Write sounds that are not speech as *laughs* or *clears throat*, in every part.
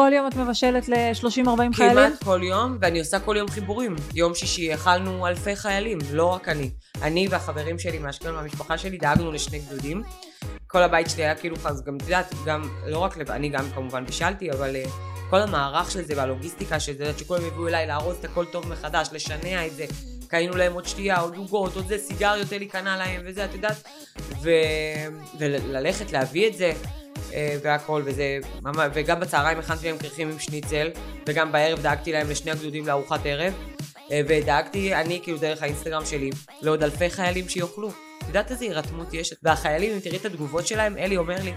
כל יום את מבשלת ל-30-40 חיילים? כמעט כל יום, ואני עושה כל יום חיבורים. יום שישי אכלנו אלפי חיילים, לא רק אני. אני והחברים שלי מאשקלון והמשפחה שלי דאגנו לשני גדודים. כל הבית שלי היה כאילו, אז גם את יודעת, גם, לא רק, לב... אני גם כמובן בישלתי, אבל uh, כל המערך של זה והלוגיסטיקה של זה, שכולם הביאו אליי לארוז את הכל טוב מחדש, לשנע את זה, קנינו להם עוד שתייה, עוד עוגות, עוד זה, סיגריות אלי קנה להם וזה, את יודעת, ו... וללכת להביא את זה. אה, והכל, וזה, וגם בצהריים הכנתי להם כרכים עם שניצל, וגם בערב דאגתי להם לשני הגדודים לארוחת ערב, אה, ודאגתי אני כאילו דרך האינסטגרם שלי לעוד אלפי חיילים שיאכלו. את יודעת איזה הירתמות יש? והחיילים, אם תראי את התגובות שלהם, אלי אומר לי,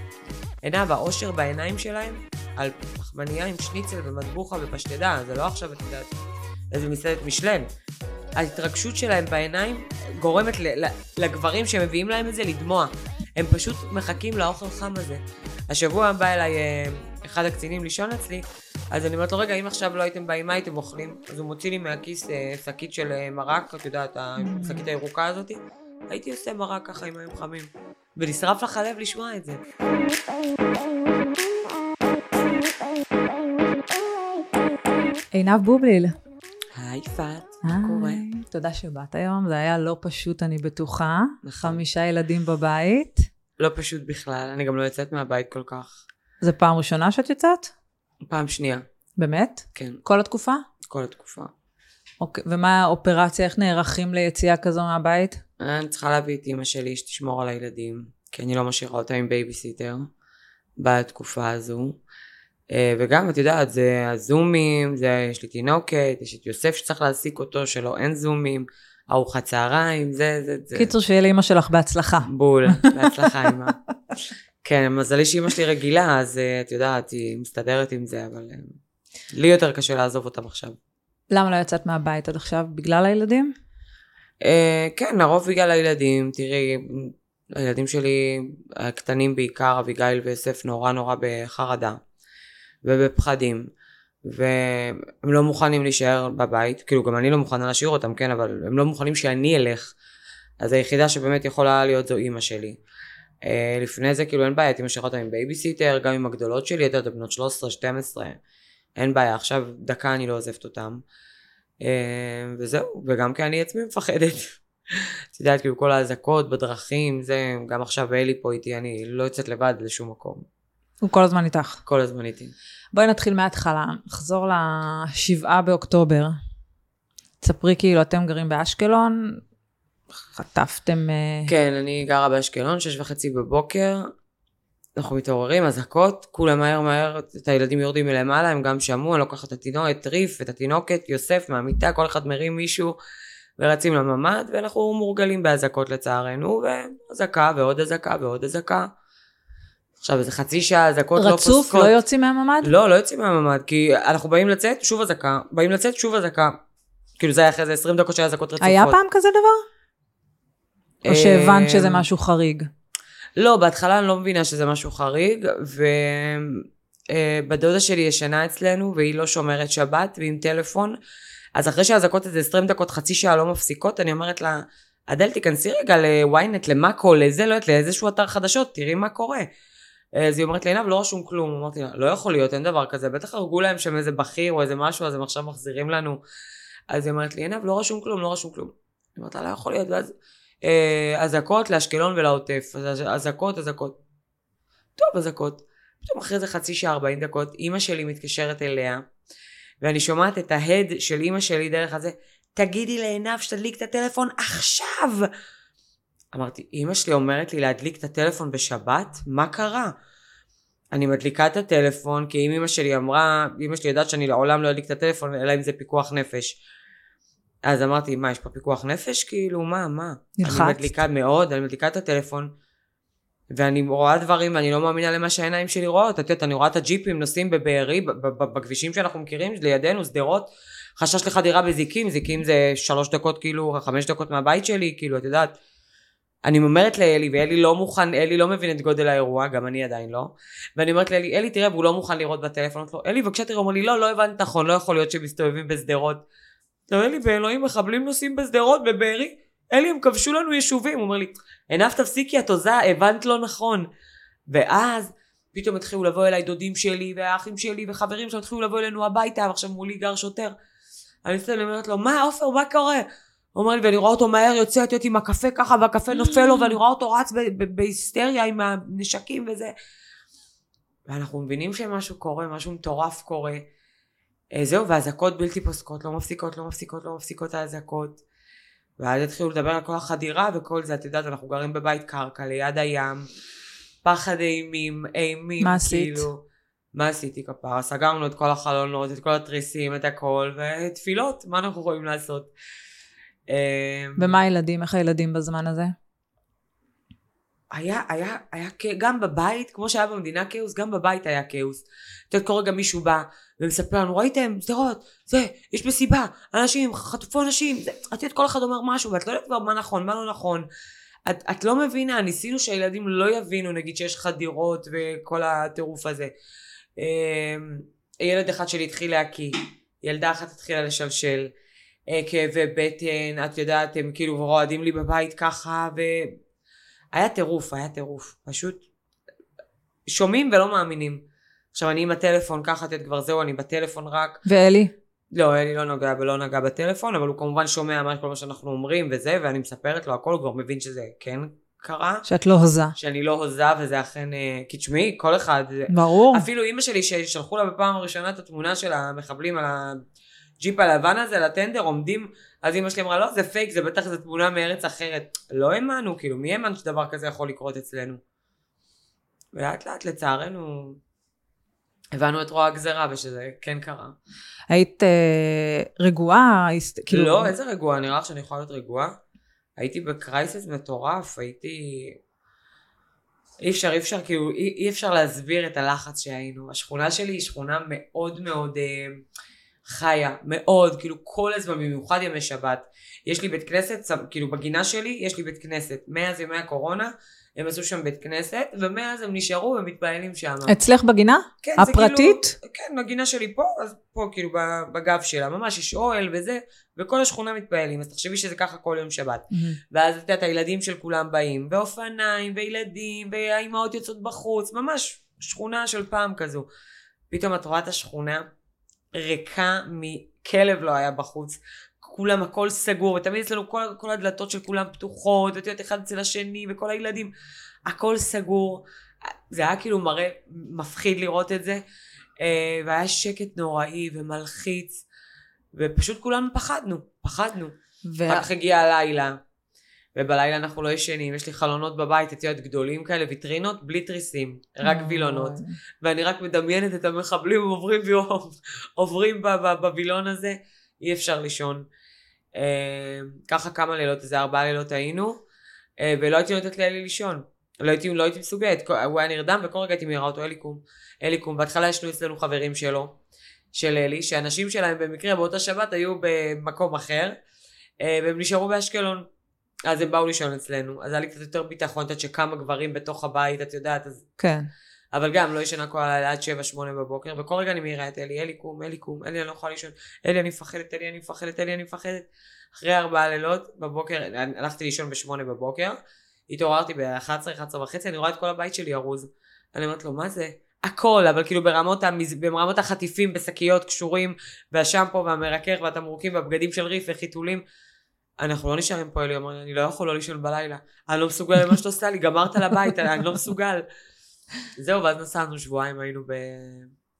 עינב, האושר בעיניים שלהם על פחמנייה עם שניצל ומטבוחה ופשטדה, זה לא עכשיו, את יודעת, איזה מסעדת משלן. ההתרגשות שלהם בעיניים גורמת לגברים שמביאים להם את זה לדמוע. הם פשוט מחכים לאוכל חם הזה. השבוע בא אליי אה, אחד הקצינים לישון אצלי, אז אני אומרת לו, רגע, אם עכשיו לא הייתם באים, מה הייתם אוכלים? אז הוא מוציא לי מהכיס אה, שקית של אה, מרק, את יודעת, השקית הירוקה הזאת. הייתי עושה מרק ככה עם מים חמים. ונשרף לך הלב לשמוע את זה. עינב בובליל. היי יפעת, מה קורה? תודה שבאת היום, זה היה לא פשוט אני בטוחה. נכון. חמישה ילדים בבית. לא פשוט בכלל, אני גם לא יוצאת מהבית כל כך. זה פעם ראשונה שאת יוצאת? פעם שנייה. באמת? כן. כל התקופה? כל התקופה. אוקיי, ומה האופרציה, איך נערכים ליציאה כזו מהבית? אני צריכה להביא את אימא שלי שתשמור על הילדים, כי אני לא משאירה אותה עם בייביסיטר בתקופה הזו. אה, וגם, את יודעת, זה הזומים, זה, יש לי תינוקת, יש את יוסף שצריך להעסיק אותו, שלא אין זומים, ארוחת צהריים, זה, זה, זה. קיצור, שיהיה לאמא שלך בהצלחה. בול, *laughs* בהצלחה אמא. כן, מזלי שאמא שלי רגילה, אז אה, את יודעת, היא מסתדרת עם זה, אבל אה, לי יותר קשה לעזוב אותם עכשיו. למה לא יצאת מהבית עד עכשיו? בגלל הילדים? כן, לרוב בגלל הילדים. תראי, הילדים שלי הקטנים בעיקר, אביגיל ויוסף, נורא נורא בחרדה. ובפחדים. והם לא מוכנים להישאר בבית, כאילו גם אני לא מוכנה להשאיר אותם, כן, אבל הם לא מוכנים שאני אלך. אז היחידה שבאמת יכולה להיות זו אימא שלי. אה, לפני זה כאילו אין בעיה, הייתי משאירה אותם עם בייביסיטר, גם עם הגדולות שלי, יותר בנות 13-12, אין בעיה, עכשיו דקה אני לא עוזבת אותם. אה, וזהו, וגם כי אני עצמי מפחדת. *laughs* את יודעת, כאילו כל האזעקות בדרכים, זה, גם עכשיו אלי פה איתי, אני לא יוצאת לבד לשום מקום. הוא כל הזמן איתך. כל הזמן איתי. בואי נתחיל מההתחלה, נחזור לשבעה באוקטובר. תספרי כאילו, אתם גרים באשקלון, חטפתם... אה, כן, אני גרה באשקלון, שש וחצי בבוקר, אנחנו מתעוררים, אזעקות, כולם מהר מהר, את הילדים יורדים מלמעלה, הם גם שמעו, אני לוקחת את התינוקת, את ריף, את התינוקת, יוסף מהמיטה, כל אחד מרים מישהו, ורצים לממ"ד, ואנחנו מורגלים באזעקות לצערנו, ואזעקה ועוד אזעקה ועוד אזעקה. עכשיו איזה חצי שעה אזעקות לא פוסקות. רצוף? לא יוצאים מהממ"ד? לא, לא יוצאים מהממ"ד, כי אנחנו באים לצאת, שוב אזעקה, באים לצאת, שוב אזעקה. כאילו זה היה אחרי זה 20 דקות של אזעקות רצופות. היה פעם כזה דבר? או אה, שהבנת שזה משהו חריג? לא, בהתחלה אני לא מבינה שזה משהו חריג, ובדודה אה, שלי ישנה אצלנו, והיא לא שומרת שבת, ועם טלפון. אז אחרי שהאזעקות איזה 20 דקות, חצי שעה לא מפסיקות, אני אומרת לה, אדל, תיכנסי רגע לוויינט, למאקו, לזה, לא יודעת, לאיזשהו אתר חדשות, תראי מה קורה. אז היא אומרת לעינב לא רשום כלום, אמרתי לה לא יכול להיות אין דבר כזה בטח הרגו להם שם איזה בכיר או איזה משהו אז הם עכשיו מחזירים לנו אז היא אומרת לי עינב לא רשום כלום לא רשום כלום. אני אומרת לא יכול להיות ואז אה, אזעקות לאשקלון ולעוטף אזעקות אזעקות. טוב אזעקות. פתאום אחרי זה חצי שעה ארבעים דקות אימא שלי מתקשרת אליה ואני שומעת את ההד של אימא שלי דרך הזה תגידי לעינב שתדליק את הטלפון עכשיו אמרתי, אימא שלי אומרת לי להדליק את הטלפון בשבת? מה קרה? אני מדליקה את הטלפון, כי אם אימא שלי אמרה, אימא שלי יודעת שאני לעולם לא אדליק את הטלפון, אלא אם זה פיקוח נפש. אז אמרתי, מה, יש פה פיקוח נפש? כאילו, מה, מה? נלחצת. אני מדליקה מאוד, אני מדליקה את הטלפון, ואני רואה דברים, ואני לא מאמינה למה שהעיניים שלי רואות. את יודעת, אני רואה את הג'יפים נוסעים בבארי, בכבישים שאנחנו מכירים, לידינו, שדרות, חשש לחדירה בזיקים, זיקים זה שלוש דקות, כאילו, חמש דקות מהבית שלי, כאילו, את יודעת. אני אומרת לאלי, ואלי לא מוכן, אלי לא מבין את גודל האירוע, גם אני עדיין לא. ואני אומרת לאלי, אלי תראה, והוא לא מוכן לראות בטלפון. אמרתי לו, אלי בבקשה תראה, הוא אומר לי, לא, לא הבנת נכון, לא יכול להיות שמסתובבים בשדרות. לא, אלי, באלוהים, מחבלים נוסעים בשדרות, בבארי. אלי, הם כבשו לנו יישובים. הוא אומר לי, עינב תפסיקי, את הוזה, הבנת לא נכון. ואז פתאום התחילו לבוא אליי דודים שלי והאחים שלי וחברים שלהם התחילו לבוא אלינו הביתה ועכשיו מולי גר שוטר. אני מסתכלת אומרת לו מה עופר מה קורה? אומר לי ואני רואה אותו מהר יוצא יוצאת עם הקפה ככה והקפה נופל לו ואני רואה אותו רץ ב- ב- בהיסטריה עם הנשקים וזה. ואנחנו מבינים שמשהו קורה משהו מטורף קורה. אה, זהו ואזעקות בלתי פוסקות לא מפסיקות לא מפסיקות לא מפסיקות האזעקות. ואז התחילו לדבר על כל החדירה וכל זה את יודעת אנחנו גרים בבית קרקע ליד הים. פחד אימים אימים מה עשית? כאילו. מה עשיתי כפרה? סגרנו את כל החלונות, את כל התריסים, את הכל, ותפילות, מה אנחנו יכולים לעשות? אה, ומה הילדים? איך הילדים בזמן הזה? היה, היה, היה, גם בבית, כמו שהיה במדינה כאוס, גם בבית היה כאוס. את יודעת, כל רגע מישהו בא ומספר לנו, ראיתם, שדרות, זה, יש מסיבה, אנשים, חטפו אנשים, זה, את יודעת, כל אחד אומר משהו, ואת לא יודעת כבר מה נכון, מה לא נכון. את, את לא מבינה, ניסינו שהילדים לא יבינו, נגיד שיש חדירות וכל הטירוף הזה. אמ, ילד אחד שלי התחיל להקיא, ילדה אחת התחילה לשלשל, כאבי בטן, את יודעת, הם כאילו רועדים לי בבית ככה, ו... היה טירוף, היה טירוף. פשוט שומעים ולא מאמינים. עכשיו אני עם הטלפון ככה, את כבר זהו, אני בטלפון רק. ואלי? לא, אלי לא נוגע ולא נגע בטלפון, אבל הוא כמובן שומע מה כל מה שאנחנו אומרים וזה, ואני מספרת לו הכל, הוא כבר מבין שזה כן קרה. שאת לא הוזה. שאני לא הוזה וזה אכן, אה, כי תשמעי, כל אחד, ברור. אפילו אימא שלי ששלחו לה בפעם הראשונה את התמונה של המחבלים על הג'יפ הלבן הזה, לטנדר, עומדים, אז אימא שלי אמרה, לא, זה פייק, זה בטח זו תמונה מארץ אחרת. לא האמנו, כאילו, מי האמן שדבר כזה יכול לקרות אצלנו? ולאט לאט, לצערנו, הבנו את רוע הגזרה ושזה כן קרה. היית אה, רגועה? כאילו... לא, איזה רגועה, נראה לך שאני יכולה להיות רגועה? הייתי בקרייסס מטורף, הייתי... אי אפשר, אי אפשר, כאילו, אי, אי אפשר להסביר את הלחץ שהיינו. השכונה שלי היא שכונה מאוד מאוד אה, חיה, מאוד, כאילו כל הזמן, במיוחד ימי שבת. יש לי בית כנסת, כאילו בגינה שלי יש לי בית כנסת. מאז ימי הקורונה הם עשו שם בית כנסת, ומאז הם נשארו ומתפללים שם. אצלך בגינה? כן, זה הפרטית? כאילו, כן, הגינה שלי פה, אז פה כאילו בגב שלה, ממש יש אוהל וזה, וכל השכונה מתפעלים, אז תחשבי שזה ככה כל יום שבת. ואז את יודעת, הילדים של כולם באים, ואופניים, וילדים, והאימהות יוצאות בחוץ, ממש שכונה של פעם כזו. פתאום את רואה את השכונה ריקה מכלב לא היה בחוץ. כולם הכל סגור, ותמיד אצלנו כל, כל הדלתות של כולם פתוחות, ואת יודעת, אחד אצל השני, וכל הילדים, הכל סגור. זה היה כאילו מראה מפחיד לראות את זה, אה, והיה שקט נוראי ומלחיץ, ופשוט כולנו פחדנו, פחדנו. ו- אחר כך הגיע הלילה, ובלילה אנחנו לא ישנים, יש לי חלונות בבית, את יודעת, גדולים כאלה, ויטרינות, בלי תריסים, רק וילונות. ואני רק מדמיינת את המחבלים עוברים, *laughs* עוברים ב- ב- בווילון הזה, אי אפשר לישון. אה, ככה כמה לילות, איזה ארבעה לילות היינו, אה, ולא הייתי נותנת לאלי לישון. לא הייתי, לא הייתי מסוגלת, הוא היה נרדם וכל רגע הייתי מעירה אותו, אלי קום, אלי קום. בהתחלה ישנו אצלנו חברים שלו, של אלי, שהנשים שלהם במקרה באותה שבת היו במקום אחר, אה, והם נשארו באשקלון. אז הם באו לישון אצלנו, אז היה לי קצת יותר ביטחון, את יודעת שכמה גברים בתוך הבית, את יודעת, אז כן. אבל גם לא ישנה כל הלילה עד 7-8 בבוקר, וכל רגע אני מעירה את אלי, אלי קום, אלי קום, אלי אני לא יכולה לישון, אלי אני מפחדת, אלי אני מפחדת, אלי אני מפחדת. אחרי ארבעה לילות, בבוקר, הלכתי לישון בשמונה בבוקר, התעוררתי ב-11, 11 וחצי, אני רואה את כל הבית שלי ארוז. אני אומרת לו, מה זה? הכל, אבל כאילו ברמות, המז... ברמות החטיפים בשקיות קשורים, והשמפו והמרכך והתמרוקים והבגדים של ריף וחיתולים. אנחנו לא נשארים פה, אלי אומר, אני לא יכול לא לישון בלילה. אני לא מסוגל למה שאתה עושה לי, גמרת לבית, אני לא מסוגל. זהו, ואז נסענו שבועיים, היינו ב...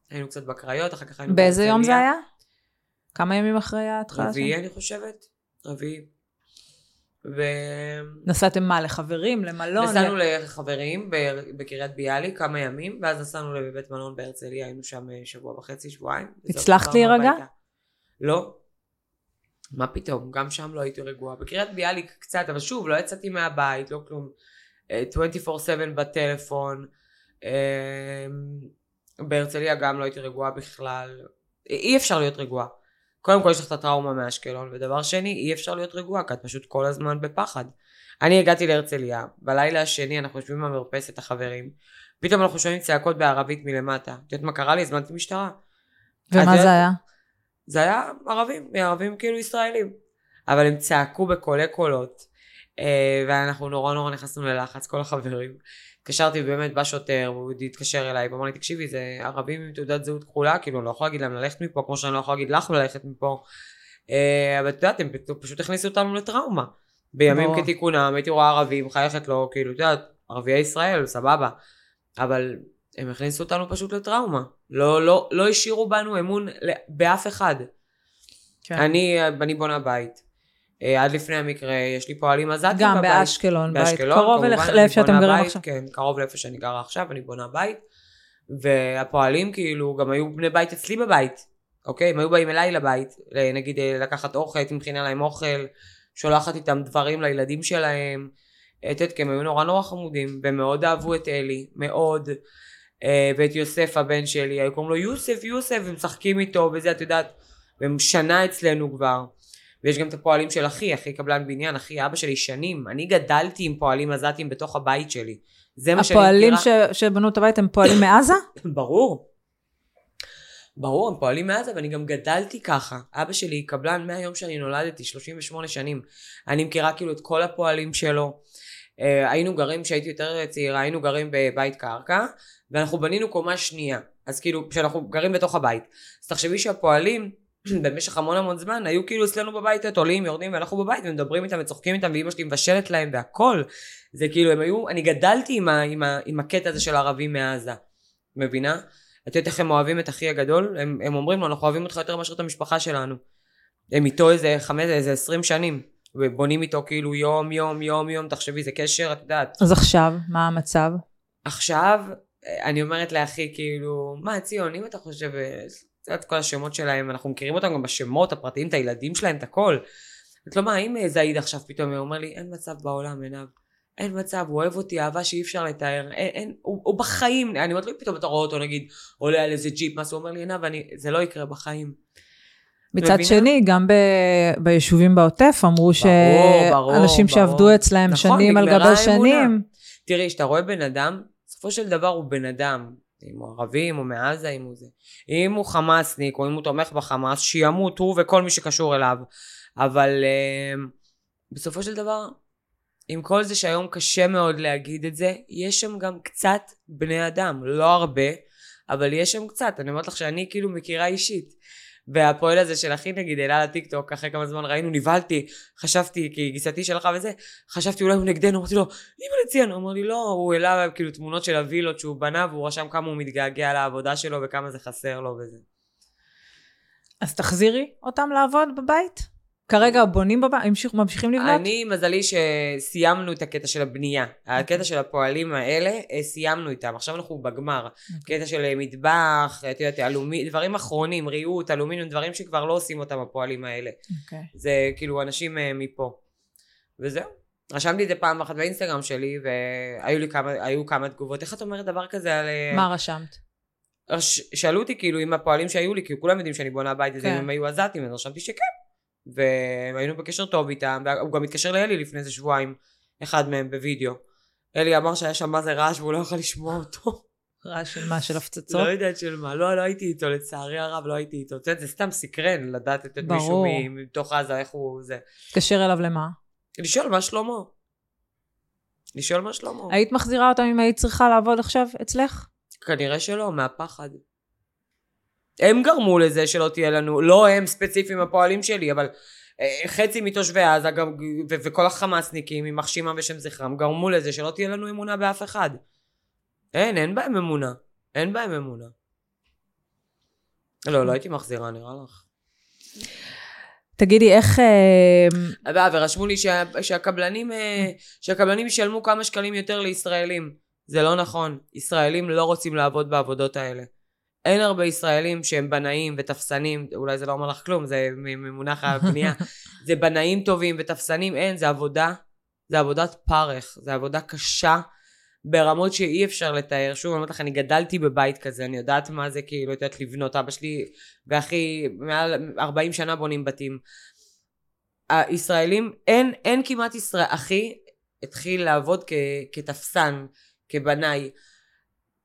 היינו קצת בקריות, אחר כך היינו באיזה יום זה. היה? כמה ימים אחרי ההתחלה? רביעי? אני חושבת, רביעי. ונסענו נסעתם מה, לחברים, למלון? ל- לחברים בקריית ביאליק כמה ימים, ואז נסענו לבית מלון בהרצליה, היינו שם אה, שבוע וחצי, שבועיים. הצלחת להירגע? לא. מה פתאום, גם שם לא הייתי רגועה. בקריית ביאליק קצת, אבל שוב, לא יצאתי מהבית, לא כלום. אה, 24/7 בטלפון. אה, בהרצליה גם לא הייתי רגועה בכלל. אי אפשר להיות רגועה. קודם כל יש לך את הטראומה מאשקלון, ודבר שני, אי אפשר להיות רגועה, כי את פשוט כל הזמן בפחד. אני הגעתי להרצליה, בלילה השני אנחנו יושבים במרפסת החברים, פתאום אנחנו שומעים צעקות בערבית מלמטה. את יודעת מה קרה לי? הזמנתי משטרה. ומה זה היה? זה היה ערבים, ערבים כאילו ישראלים. אבל הם צעקו בקולי קולות, אה, ואנחנו נורא נורא נכנסנו ללחץ, כל החברים. התקשרתי באמת בא שוטר, והוא התקשר אליי, ואמר לי, תקשיבי, זה ערבים עם תעודת זהות כחולה, כאילו, אני לא יכול להגיד להם ללכת מפה, כמו שאני לא יכול להגיד לך ללכת מפה. אה, אבל את יודעת, הם פשוט הכניסו אותנו לטראומה. בימים. כתיקונם, הייתי רואה ערבי, מחייכת לו, כאילו, את יודעת, ערביי ישראל, סבבה. אבל הם הכניסו אותנו פשוט לטראומה. לא, לא, לא השאירו בנו אמון באף אחד. כן. אני, אני בונה בית. אה, עד לפני המקרה, יש לי פועלים עזתים גם בבית. באשקלון, בית באשקלון, קרוב לאיפה שאתם גרים בית, עכשיו. כן, קרוב לאיפה שאני גרה עכשיו, אני בונה בית. והפועלים כאילו גם היו בני בית אצלי בבית, אוקיי? הם היו באים אליי לבית, ל- נגיד אה, לקחת אוכל, הייתי מכינה להם אוכל, שולחת איתם דברים לילדים שלהם. אה, את יודעת, כי הם היו נורא נורא חמודים, והם מאוד אהבו את אלי, מאוד. אה, ואת יוסף הבן שלי, היו קוראים לו יוסף, יוסף, ומשחקים איתו וזה, את יודעת, והם שנה אצלנו כבר. ויש גם את הפועלים של אחי, אחי קבלן בניין, אחי אבא שלי שנים. אני גדלתי עם פועלים עזתים בתוך הבית שלי. זה מה שאני הפועלים מכירה. ש- שבנו את הבית הם פועלים מעזה? *coughs* ברור. ברור, הם פועלים מעזה, ואני גם גדלתי ככה. אבא שלי קבלן מהיום שאני נולדתי, 38 שנים. אני מכירה כאילו את כל הפועלים שלו. אה, היינו גרים, כשהייתי יותר צעירה, היינו גרים בבית קרקע, ואנחנו בנינו קומה שנייה. אז כאילו, כשאנחנו גרים בתוך הבית. אז תחשבי שהפועלים, *clears throat* במשך המון המון זמן, היו כאילו אצלנו בבית, את עולים, יורדים, ואנחנו בבית, ומדברים איתם וצוחקים איתם, ואימא שלי מבשלת להם, והכל. זה כאילו, הם היו, אני גדלתי עם, ה, עם, ה, עם הקטע הזה של ערבים מעזה. מבינה? את יודעת איך הם אוהבים את אחי הגדול? הם, הם אומרים לו, אנחנו אוהבים אותך יותר מאשר את המשפחה שלנו. הם איתו איזה חמש, איזה עשרים שנים. ובונים איתו כאילו יום, יום, יום, יום, תחשבי, זה קשר, את יודעת. אז עכשיו, מה המצב? עכשיו, אני אומרת לאחי, כאילו, מה, ציון, אם אתה חושב, אה, את יודעת, כל השמות שלהם, אנחנו מכירים אותם גם בשמות הפרטיים, את הילדים שלהם, את הכל. את לא, מה, אם אה, זעיד עכשיו פתאום הוא אומר לי, אין מצב בעולם, עינב. אין מצב, הוא אוהב אותי, אהבה שאי אפשר לתאר. אין, אין, הוא, הוא בחיים, אני אומרת לו, פתאום אתה רואה אותו, נגיד, עולה על איזה ג'יפ, מה הוא אומר לי, עינב, אני, זה לא יקרה בחיים. מצד? שני, גם ב... ביישובים בעוטף אמרו שאנשים. שעבדו אצלהם נכון, שנים על גבי. שנים. תראי, כשאתה רואה בן אדם, בסופו של דבר הוא בן אדם. אם הוא ערבי, אם הוא מעזה, אם הוא זה. אם הוא חמאסניק, או אם הוא תומך בחמאס, שימות הוא וכל מי שקשור אליו. אבל אה, בסופו של דבר, עם כל זה שהיום קשה מאוד להגיד את זה, יש שם גם קצת בני אדם. לא הרבה, אבל יש שם קצת. אני אומרת לך שאני כאילו מכירה אישית. והפועל הזה של אחי נגיד העלה לטיקטוק אחרי כמה זמן ראינו נבהלתי חשבתי כי גיסתי שלך וזה חשבתי אולי הוא נגדנו אמרתי לו אימא לציון הוא אמר לי לא הוא העלה כאילו תמונות של הווילות שהוא בנה והוא רשם כמה הוא מתגעגע לעבודה שלו וכמה זה חסר לו וזה אז תחזירי אותם לעבוד בבית? כרגע בונים בבית? ממשיכים לבנות? אני מזלי שסיימנו את הקטע של הבנייה הקטע של הפועלים האלה אה, סיימנו איתם עכשיו אנחנו בגמר קטע של אה, מטבח את יודעת אלומי דברים אחרונים ריהוט אלומיניום דברים שכבר לא עושים אותם הפועלים האלה אוקיי. זה כאילו אנשים אה, מפה. וזהו. רשמתי את זה פעם אחת באינסטגרם שלי, והיו לי כמה, היו כמה תגובות. איך את אומרת דבר כזה על... מה רשמת? שאלו אותי כאילו עם הפועלים שהיו לי, כי כולם יודעים שאני בונה בית כן. אם הם היו עזתים, אז רשמתי שכן. והיינו בקשר טוב איתם, והוא גם התקשר לאלי לפני איזה שבועיים, אחד מהם בווידאו. אלי אמר שהיה שם מה זה רעש והוא לא יכול לשמוע אותו. רעש של מה? של הפצצות? לא יודעת של מה, לא, לא הייתי איתו, לצערי הרב לא הייתי איתו. את יודעת, זה סתם סקרן לדעת את מישהו מתוך עזה, איך הוא זה. תתקשר אליו למה? לשאול מה שלמה. לשאול מה שלמה. היית מחזירה אותם אם היית צריכה לעבוד עכשיו אצלך? כנראה שלא, מהפחד. הם גרמו לזה שלא תהיה לנו, לא הם ספציפיים הפועלים שלי, אבל אה, חצי מתושבי עזה וכל החמאסניקים, יימח שמם ושם זכרם, גרמו לזה שלא תהיה לנו אמונה באף אחד. אין, אין בהם אמונה. אין בהם אמונה. לא, לא הייתי מחזירה, נראה לך. תגידי, איך... אה, ורשמו לי שה, שהקבלנים, אה, שהקבלנים ישלמו כמה שקלים יותר לישראלים. זה לא נכון. ישראלים לא רוצים לעבוד בעבודות האלה. אין הרבה ישראלים שהם בנאים ותפסנים, אולי זה לא אומר לך כלום, זה ממונח הבנייה. *laughs* זה בנאים טובים ותפסנים, אין, זה עבודה, זה עבודת פרך, זה עבודה קשה ברמות שאי אפשר לתאר. שוב, אני אומרת לך, אני גדלתי בבית כזה, אני יודעת מה זה כאילו, יודעת, לבנות. אבא שלי ואחי מעל 40 שנה בונים בתים. הישראלים, אין, אין כמעט ישראל, אחי התחיל לעבוד כ, כתפסן, כבנאי.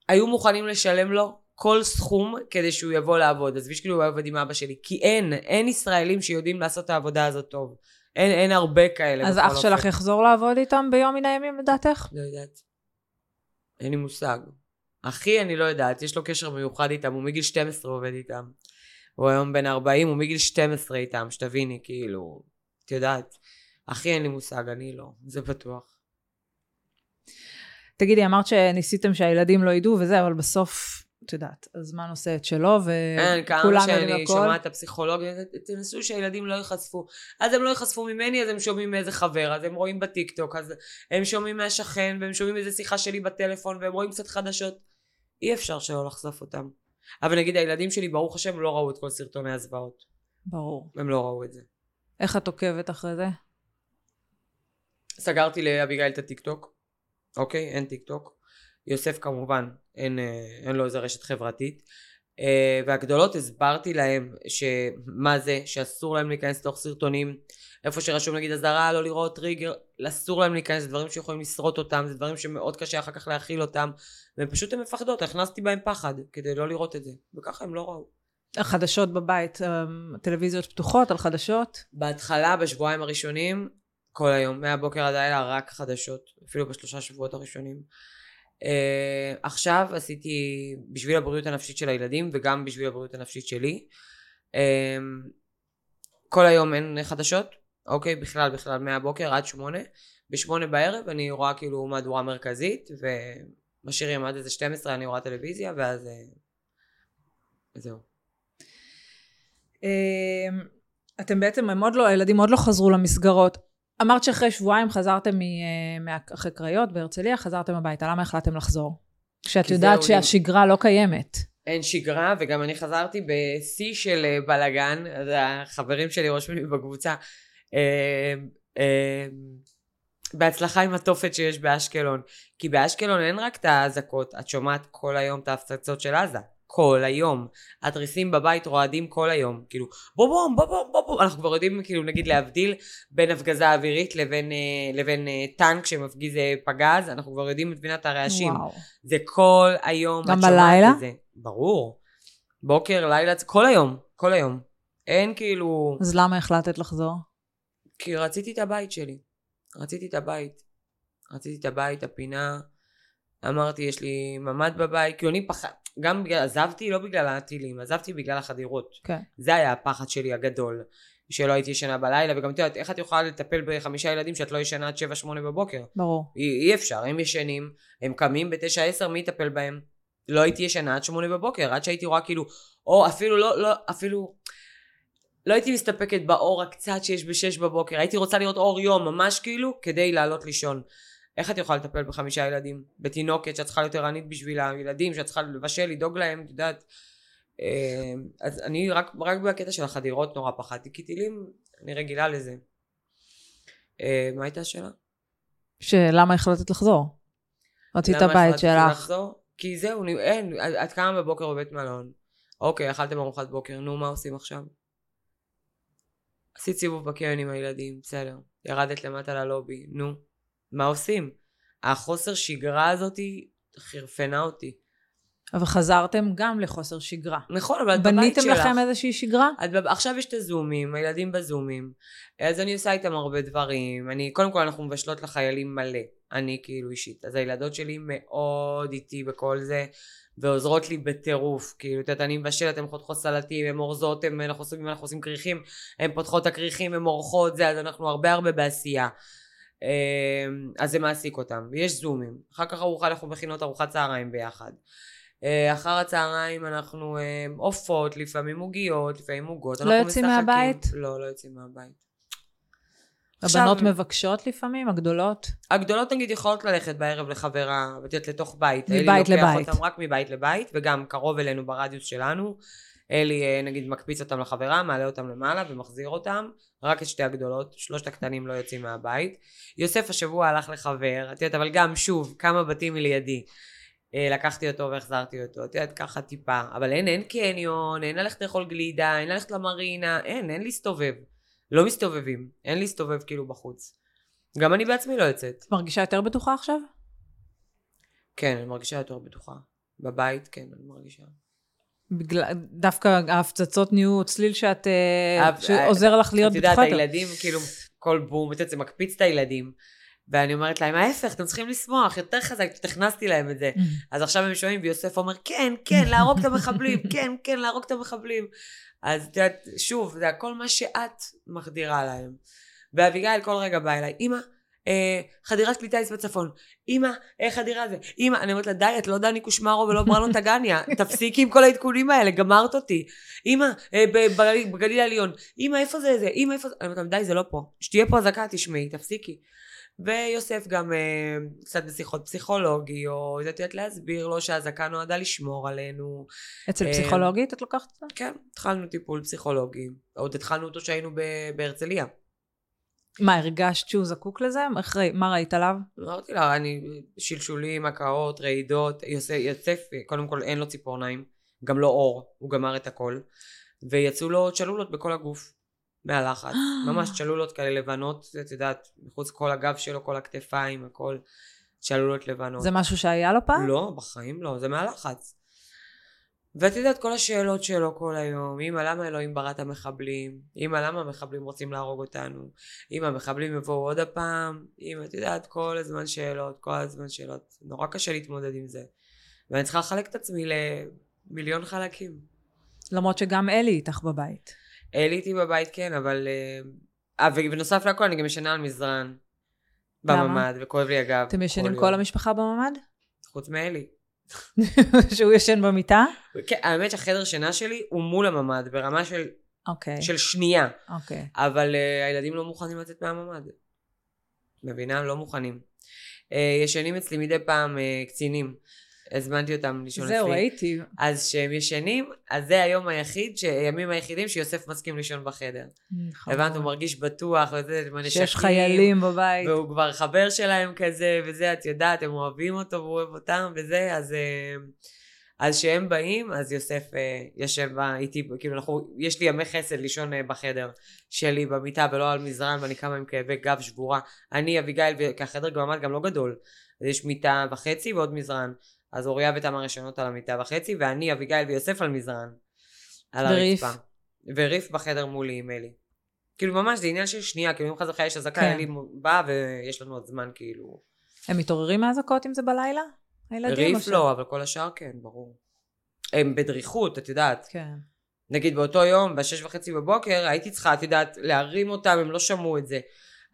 היו מוכנים לשלם לו כל סכום כדי שהוא יבוא לעבוד. עזבי שכאילו הוא עובד עם אבא שלי. כי אין, אין ישראלים שיודעים לעשות את העבודה הזאת טוב. אין, אין הרבה כאלה. אז אח שלך אופן. יחזור לעבוד איתם ביום מן הימים לדעתך? לא יודעת. אין לי מושג. אחי, אני לא יודעת, יש לו קשר מיוחד איתם, הוא מגיל 12 עובד איתם. הוא היום בן 40, הוא מגיל 12 איתם, שתביני, כאילו, את יודעת. אחי, אין לי מושג, אני לא, זה בטוח. תגידי, אמרת שניסיתם שהילדים לא ידעו וזה, אבל בסוף, את יודעת, הזמן עושה את שלו, כמה וכולם יודעים שאני הכל. שומעת את הפסיכולוגיה, תנסו שהילדים לא ייחשפו. אז הם לא ייחשפו ממני, אז הם שומעים מאיזה חבר, אז הם רואים בטיקטוק, אז הם שומעים מהשכן, והם שומעים איזה שיחה שלי בטלפון, והם רואים קצת חדשות. אי אפשר שלא לחשוף אותם. אבל נגיד הילדים שלי, ברוך השם, לא ראו את כל סרטוני הזוועות. ברור. הם לא ראו את זה. איך את עוקבת אחרי זה? סגרתי לאביגיל את הטיקטוק, אוקיי? אין טיקטוק. יוסף כמובן, אין, אה, אין לו איזה רשת חברתית. אה, והגדולות הסברתי להם שמה זה, שאסור להם להיכנס לתוך סרטונים, איפה שרשום נגיד אזהרה, לא לראות טריגר, אסור להם להיכנס, זה דברים שיכולים לשרוט אותם, זה דברים שמאוד קשה אחר כך להכיל אותם, והם פשוט הן מפחדות, הכנסתי בהם פחד כדי לא לראות את זה, וככה הם לא ראו. החדשות בבית, אמ, טלוויזיות פתוחות על חדשות? בהתחלה, בשבועיים הראשונים, כל היום, מהבוקר עד הלילה, רק חדשות, אפילו בשלושה שבועות הראשונים. Uh, עכשיו עשיתי בשביל הבריאות הנפשית של הילדים וגם בשביל הבריאות הנפשית שלי. Uh, כל היום אין חדשות, אוקיי? בכלל, בכלל, מהבוקר עד שמונה. בשמונה בערב אני רואה כאילו מהדורה מרכזית, ומשאירים עד איזה 12 אני רואה טלוויזיה, ואז... uh, זהו. אתם בעצם, הם עוד לא, הילדים עוד לא חזרו למסגרות. אמרת שאחרי שבועיים חזרתם מ- אה, אחרי קריות בהרצליה, חזרתם הביתה. למה החלטתם לחזור? כשאת יודעת לי. שהשגרה לא קיימת. אין שגרה, וגם אני חזרתי בשיא של אה, בלאגן, אז החברים שלי רושמים לי בקבוצה, אה, אה, בהצלחה עם התופת שיש באשקלון. כי באשקלון אין רק את האזעקות, את שומעת כל היום את ההפצצות של עזה. כל היום. התריסים בבית רועדים כל היום. כאילו, בוא בום, בוא בום, בוא בום. אנחנו כבר יודעים, כאילו, נגיד להבדיל בין הפגזה אווירית לבין, אה, לבין אה, טנק שמפגיז אה, פגז, אנחנו כבר יודעים את מבינת הרעשים. וואו. זה כל היום. גם בלילה? זה. ברור. בוקר, לילה, כל היום. כל היום. אין כאילו... אז למה החלטת לחזור? כי רציתי את הבית שלי. רציתי את הבית. רציתי את הבית, הפינה. אמרתי, יש לי ממ"ד בבית. כאילו אני פחד... גם בגלל... עזבתי לא בגלל הטילים, עזבתי בגלל החדירות. כן. זה היה הפחד שלי הגדול. שלא הייתי ישנה בלילה, וגם את יודעת, איך את יכולה לטפל בחמישה ילדים שאת לא ישנה עד 7-8 בבוקר? ברור. אי, אי אפשר, הם ישנים, הם קמים בתשע עשר, מי יטפל בהם? לא הייתי ישנה עד שמונה בבוקר, עד שהייתי רואה כאילו, או אפילו לא, לא, אפילו, לא הייתי מסתפקת באור הקצת שיש בשש בבוקר, הייתי רוצה לראות אור יום, ממש כאילו, כדי לעלות לישון. איך את יכולה לטפל בחמישה ילדים? בתינוקת שאת צריכה להיות ערנית בשביל הילדים, שאת צריכה לבשל, לדאוג להם, את יודעת. אה, אז אני רק, רק בקטע של החדירות נורא פחדתי, כי טילים, אני רגילה לזה. אה, מה הייתה השאלה? שלמה החלטת לחזור? רצית למה הבית שלך. לחזור? כי זהו, אני- אין, את- את קמה בבוקר בבית מלון. אוקיי, אכלתם ארוחת בוקר, נו, מה עושים עכשיו? עשית סיבוב בקרן עם הילדים, בסדר. ירדת למטה ללובי, נו. מה עושים? החוסר שגרה הזאתי חירפנה אותי. אבל חזרתם גם לחוסר שגרה. נכון, אבל את בבית בניתם שלך. לכם איזושהי שגרה? את בב... עכשיו יש את הזומים, הילדים בזומים. אז אני עושה איתם הרבה דברים. אני, קודם כל אנחנו מבשלות לחיילים מלא. אני כאילו אישית. אז הילדות שלי מאוד איתי בכל זה, ועוזרות לי בטירוף. כאילו, את יודעת, אני מבשלת, הן חותכות סלטים, הן אורזות, הן, אנחנו עושים, אנחנו עושים כריכים, הן פותחות את הכריכים, הן עורכות זה, אז אנחנו הרבה הרבה בעשייה. אמ, אז זה מעסיק אותם. ויש זומים. אחר כך ארוחה, אנחנו מכינות ארוחת צהריים ביחד. אה, אחר הצהריים אנחנו אה, עופות, לפעמים עוגיות, לפעמים עוגות. לא יוצאים משחקים. מהבית? לא, לא יוצאים מהבית. הבנות עכשיו- מבקשות לפעמים, הגדולות? הגדולות נגיד יכולות ללכת בערב לחברה, יודעת, לתוך בית. מבית לבית. אותם רק מבית לבית, וגם קרוב אלינו ברדיוס שלנו. אלי אה, נגיד מקפיץ אותם לחברה, מעלה אותם למעלה ומחזיר אותם. רק את שתי הגדולות, שלושת הקטנים לא יוצאים מהבית. יוסף השבוע הלך לחבר, את יודעת, אבל גם שוב, כמה בתים מלידי. אה, לקחתי אותו והחזרתי אותו, את יודעת, ככה טיפה. אבל אין, אין קניון, אין ללכת לאכול גלידה, אין ללכת למרינה, אין, אין להסתובב. לא מסתובבים, אין להסתובב כאילו בחוץ. גם אני בעצמי לא יוצאת. את מרגישה יותר בטוחה עכשיו? כן, אני מרגישה יותר בטוחה. בבית, כן, אני מרגישה. בגלל, דווקא ההפצצות נהיו צליל שאת, אה, אבל- שעוזר לך להיות את בטוחה יודעת, יותר. הילדים, כאילו, כל בום, את יודעת, זה מקפיץ את הילדים. ואני אומרת להם, ההפך, אתם צריכים לשמוח, יותר חזק, פשוט הכנסתי להם את זה. אז עכשיו הם שומעים, ויוסף אומר, כן, כן, להרוג את המחבלים, *laughs* כן, כן, להרוג את המחבלים. אז את יודעת, שוב, זה הכל מה שאת מחדירה להם. ואביגיל כל רגע באה אליי, אמא, אה, חדירת כלי טיס בצפון, אמא, אה, חדירה זה, אמא, אני אומרת לה, די, את לא דני קושמרו ולא בראנו טגניה, תפסיקי עם כל העדכונים האלה, גמרת אותי. אמא, אה, בגליל- בגליל העליון, אמא, איפה זה זה, אמא, איפה זה, אני אומרת לה, די, זה לא פה. שתהיה פה אזעקה, תשמעי, תפסיקי. ויוסף גם אה, קצת בשיחות פסיכולוגי, או את יודעת להסביר לו שהאזעקה נועדה לשמור עלינו. אצל אה, פסיכולוגית את לוקחת את זה? כן, התחלנו טיפול פסיכולוגי. עוד התחלנו אותו שהיינו ב- בהרצליה. מה, הרגשת שהוא זקוק לזה? איך מה ראית עליו? אמרתי לה, אני שלשולים, הקאות, רעידות, יוסף, קודם כל אין לו ציפורניים, גם לא אור, הוא גמר את הכל, ויצאו לו צ'לולות בכל הגוף, מהלחץ, *gasps* ממש צ'לולות כאלה לבנות, את יודעת, מחוץ כל הגב שלו, כל הכתפיים, הכל, צ'לולות לבנות. זה משהו שהיה לו פעם? לא, בחיים לא, זה מהלחץ. ואת יודעת, כל השאלות שלו כל היום, אמא, למה אלוהים ברא את המחבלים? אמא, למה המחבלים רוצים להרוג אותנו? אמא, המחבלים יבואו עוד הפעם? אמא, את יודעת, כל הזמן שאלות, כל הזמן שאלות. נורא קשה להתמודד עם זה. ואני צריכה לחלק את עצמי למיליון חלקים. למרות שגם אלי איתך בבית. אלי איתי בבית כן, אבל... אה, אה, ובנוסף לכל אני גם ישנה על מזרן. בממ"ד, וכואב לי הגב. אתם ישנים כל. המשפחה בממ"ד? חוץ מאלי. *laughs* שהוא ישן במיטה? כן, האמת שהחדר שינה שלי הוא מול הממ"ד, ברמה של, אוקיי, של שנייה. אוקיי. אבל uh, הילדים לא מוכנים לצאת מהממ"ד. מבינה? לא מוכנים. Uh, ישנים אצלי מדי פעם uh, קצינים. הזמנתי אותם לישון אצלי. זהו, ראיתי. אז כשהם ישנים, אז זה היום היחיד, הימים היחידים שיוסף מסכים לישון בחדר. הבנת? הוא מרגיש בטוח, וזה, עם הנשקים. שיש חיילים בבית. והוא כבר חבר שלהם כזה, וזה, את יודעת, הם אוהבים אותו והוא אוהב אותם, וזה, אז... אה, אז כשהם באים, אז יוסף אה, יושב איתי, כאילו אנחנו, יש לי ימי חסד לישון אה, בחדר שלי במיטה ולא על מזרן ואני קמה עם כאבי גב שבורה. אני, אביגיל, כי החדר גם ממ"ד גם לא גדול, אז יש מיטה וחצי ועוד מזרן. אז אוריה ותמר ישנות על המיטה וחצי, ואני, אביגיל ויוסף על מזרן. על וריף? הרצפה. וריף בחדר מולי עם אלי. כאילו ממש זה עניין של שנייה, כאילו אם חס וחלילה יש אזעקה, כן. אלי בא ויש לנו עוד זמן כאילו. הם מתעוררים מהאזעקות אם זה בלילה? הילדים? ריף לא, אבל כל השאר כן, ברור. הם בדריכות, את יודעת. כן. נגיד באותו יום, בשש וחצי בבוקר, הייתי צריכה, את יודעת, להרים אותם, הם לא שמעו את זה.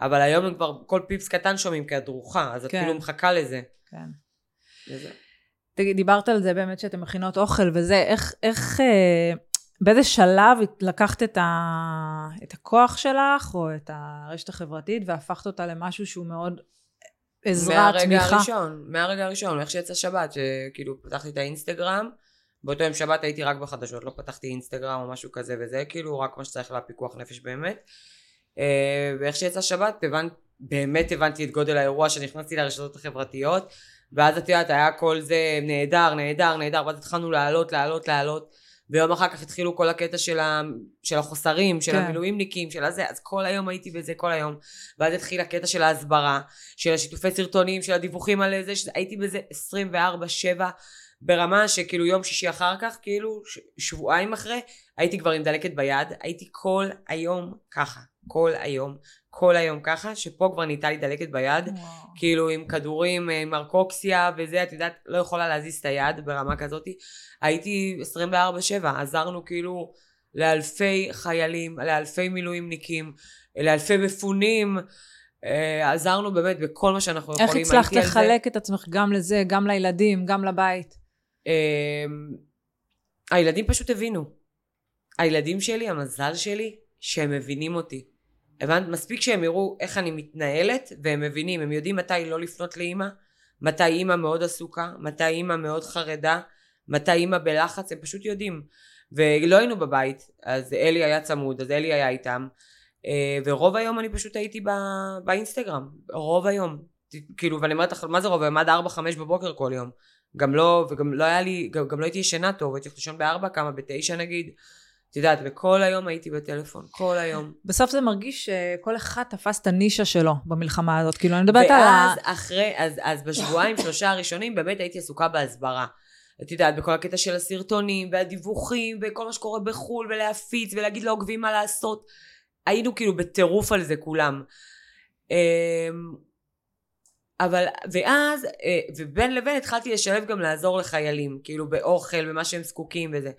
אבל היום הם כבר, כל פיפס קטן שומעים כהדרוכה, אז את כן. כאילו מחכה לזה. כן. וזה. דיברת על זה באמת שאתם מכינות אוכל וזה, איך, איך, אה, באיזה שלב לקחת את, ה, את הכוח שלך, או את הרשת החברתית, והפכת אותה למשהו שהוא מאוד עזרה, מהרגע תמיכה? הראשון, מהרגע הראשון, איך שיצא שבת, שכאילו פתחתי את האינסטגרם, באותו יום שבת הייתי רק בחדשות, לא פתחתי אינסטגרם או משהו כזה וזה, כאילו רק מה שצריך לפיקוח נפש באמת. אה, ואיך שיצא שבת, הבנ... באמת הבנתי את גודל האירוע שנכנסתי לרשתות החברתיות, ואז את יודעת, היה כל זה נהדר, נהדר, נהדר, ואז התחלנו לעלות, לעלות, לעלות, ויום אחר כך התחילו כל הקטע של, ה... של החוסרים, של כן. המילואימניקים, של הזה, אז כל היום הייתי בזה, כל היום. ואז התחיל הקטע של ההסברה, של השיתופי סרטונים, של הדיווחים על זה, שהייתי בזה 24-7, ברמה שכאילו יום שישי אחר כך, כאילו שבועיים אחרי, הייתי כבר עם דלקת ביד, הייתי כל היום ככה, כל היום, כל היום ככה, שפה כבר נהייתה לי דלקת ביד, וואו. כאילו עם כדורים, אה, עם ארקוקסיה וזה, את יודעת, לא יכולה להזיז את היד ברמה כזאתי. הייתי 24-7, עזרנו כאילו לאלפי חיילים, לאלפי מילואימניקים, לאלפי מפונים, אה, עזרנו באמת בכל מה שאנחנו איך יכולים. הצלחת על זה. לחלק את עצמך גם לזה, גם לילדים, גם לבית? אמ, הילדים פשוט הבינו. הילדים שלי, המזל שלי, שהם מבינים אותי. הבנת? מספיק שהם יראו איך אני מתנהלת, והם מבינים, הם יודעים מתי לא לפנות לאימא, מתי אימא מאוד עסוקה, מתי אימא מאוד חרדה, מתי אימא בלחץ, הם פשוט יודעים. ולא היינו בבית, אז אלי היה צמוד, אז אלי היה איתם, אה, ורוב היום אני פשוט הייתי ב- באינסטגרם, רוב היום. כאילו, ואני אומרת לך, מה זה רוב היום? עד 4-5 בבוקר כל יום. גם לא, וגם לא היה לי, גם, גם לא הייתי ישנה טוב, הייתי הולכת לישון בארבע, כמה בתשע נגיד. את יודעת, וכל היום הייתי בטלפון, כל היום. בסוף זה מרגיש שכל אחד תפס את הנישה שלו במלחמה הזאת. כאילו, אני מדברת על ה... ואז אחרי, אז, אז בשבועיים, שלושה הראשונים, באמת הייתי עסוקה בהסברה. את יודעת, בכל הקטע של הסרטונים, והדיווחים, וכל מה שקורה בחו"ל, ולהפיץ, ולהגיד לעוקבים מה לעשות. היינו כאילו בטירוף על זה כולם. אמ, אבל, ואז, אה, ובין לבין התחלתי לשלב גם לעזור לחיילים, כאילו באוכל, במה שהם זקוקים וזה.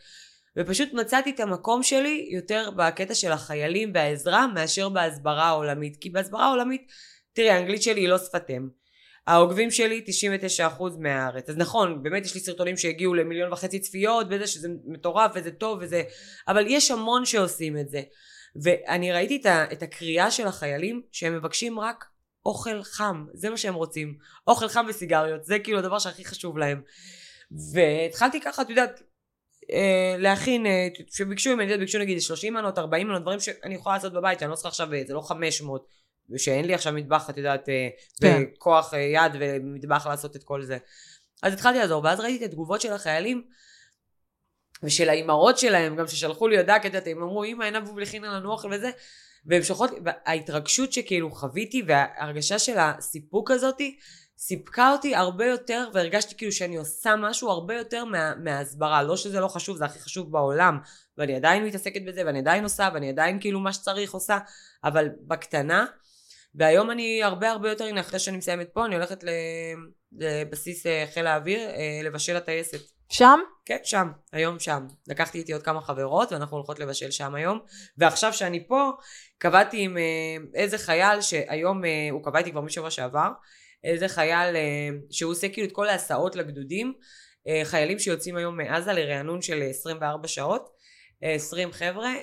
ופשוט מצאתי את המקום שלי יותר בקטע של החיילים והעזרה מאשר בהסברה העולמית. כי בהסברה העולמית, תראי, האנגלית שלי היא לא שפת אם. העוקבים שלי 99% מהארץ. אז נכון, באמת יש לי סרטונים שהגיעו למיליון וחצי צפיות וזה שזה מטורף וזה טוב וזה, אבל יש המון שעושים את זה. ואני ראיתי את, ה, את הקריאה של החיילים שהם מבקשים רק אוכל חם, זה מה שהם רוצים. אוכל חם וסיגריות, זה כאילו הדבר שהכי חשוב להם. והתחלתי ככה, את יודעת, אה, להכין, אה, שביקשו ממני, ביקשו נגיד 30 מנות, 40 מנות, דברים שאני יכולה לעשות בבית, שאני לא צריכה עכשיו, זה לא 500, ושאין לי עכשיו מטבח, את יודעת, אה, כן. וכוח יד ומטבח לעשות את כל זה. אז התחלתי לעזור, ואז ראיתי את התגובות של החיילים, ושל האימהות שלהם, גם ששלחו לי הודעה, כי הם אמרו, אמא, אין אבוב לכינה לנו אוכל וזה, והם שולחות, וההתרגשות שכאילו חוויתי, וההרגשה של הסיפוק הזאתי, סיפקה אותי הרבה יותר והרגשתי כאילו שאני עושה משהו הרבה יותר מה, מההסברה. לא שזה לא חשוב זה הכי חשוב בעולם ואני עדיין מתעסקת בזה ואני עדיין עושה ואני עדיין כאילו מה שצריך עושה אבל בקטנה והיום אני הרבה הרבה יותר הנה אחרי שאני מסיימת פה אני הולכת לבסיס אה, חיל האוויר אה, לבשל הטייסת שם? כן שם היום שם. לקחתי איתי עוד כמה חברות ואנחנו הולכות לבשל שם היום. ועכשיו שאני פה קבעתי עם אה, איזה חייל שהיום הוא קבע איתי כבר משבוע שעבר איזה חייל אה, שהוא עושה כאילו את כל ההסעות לגדודים, אה, חיילים שיוצאים היום מעזה לרענון של 24 שעות, 20 אה, חבר'ה,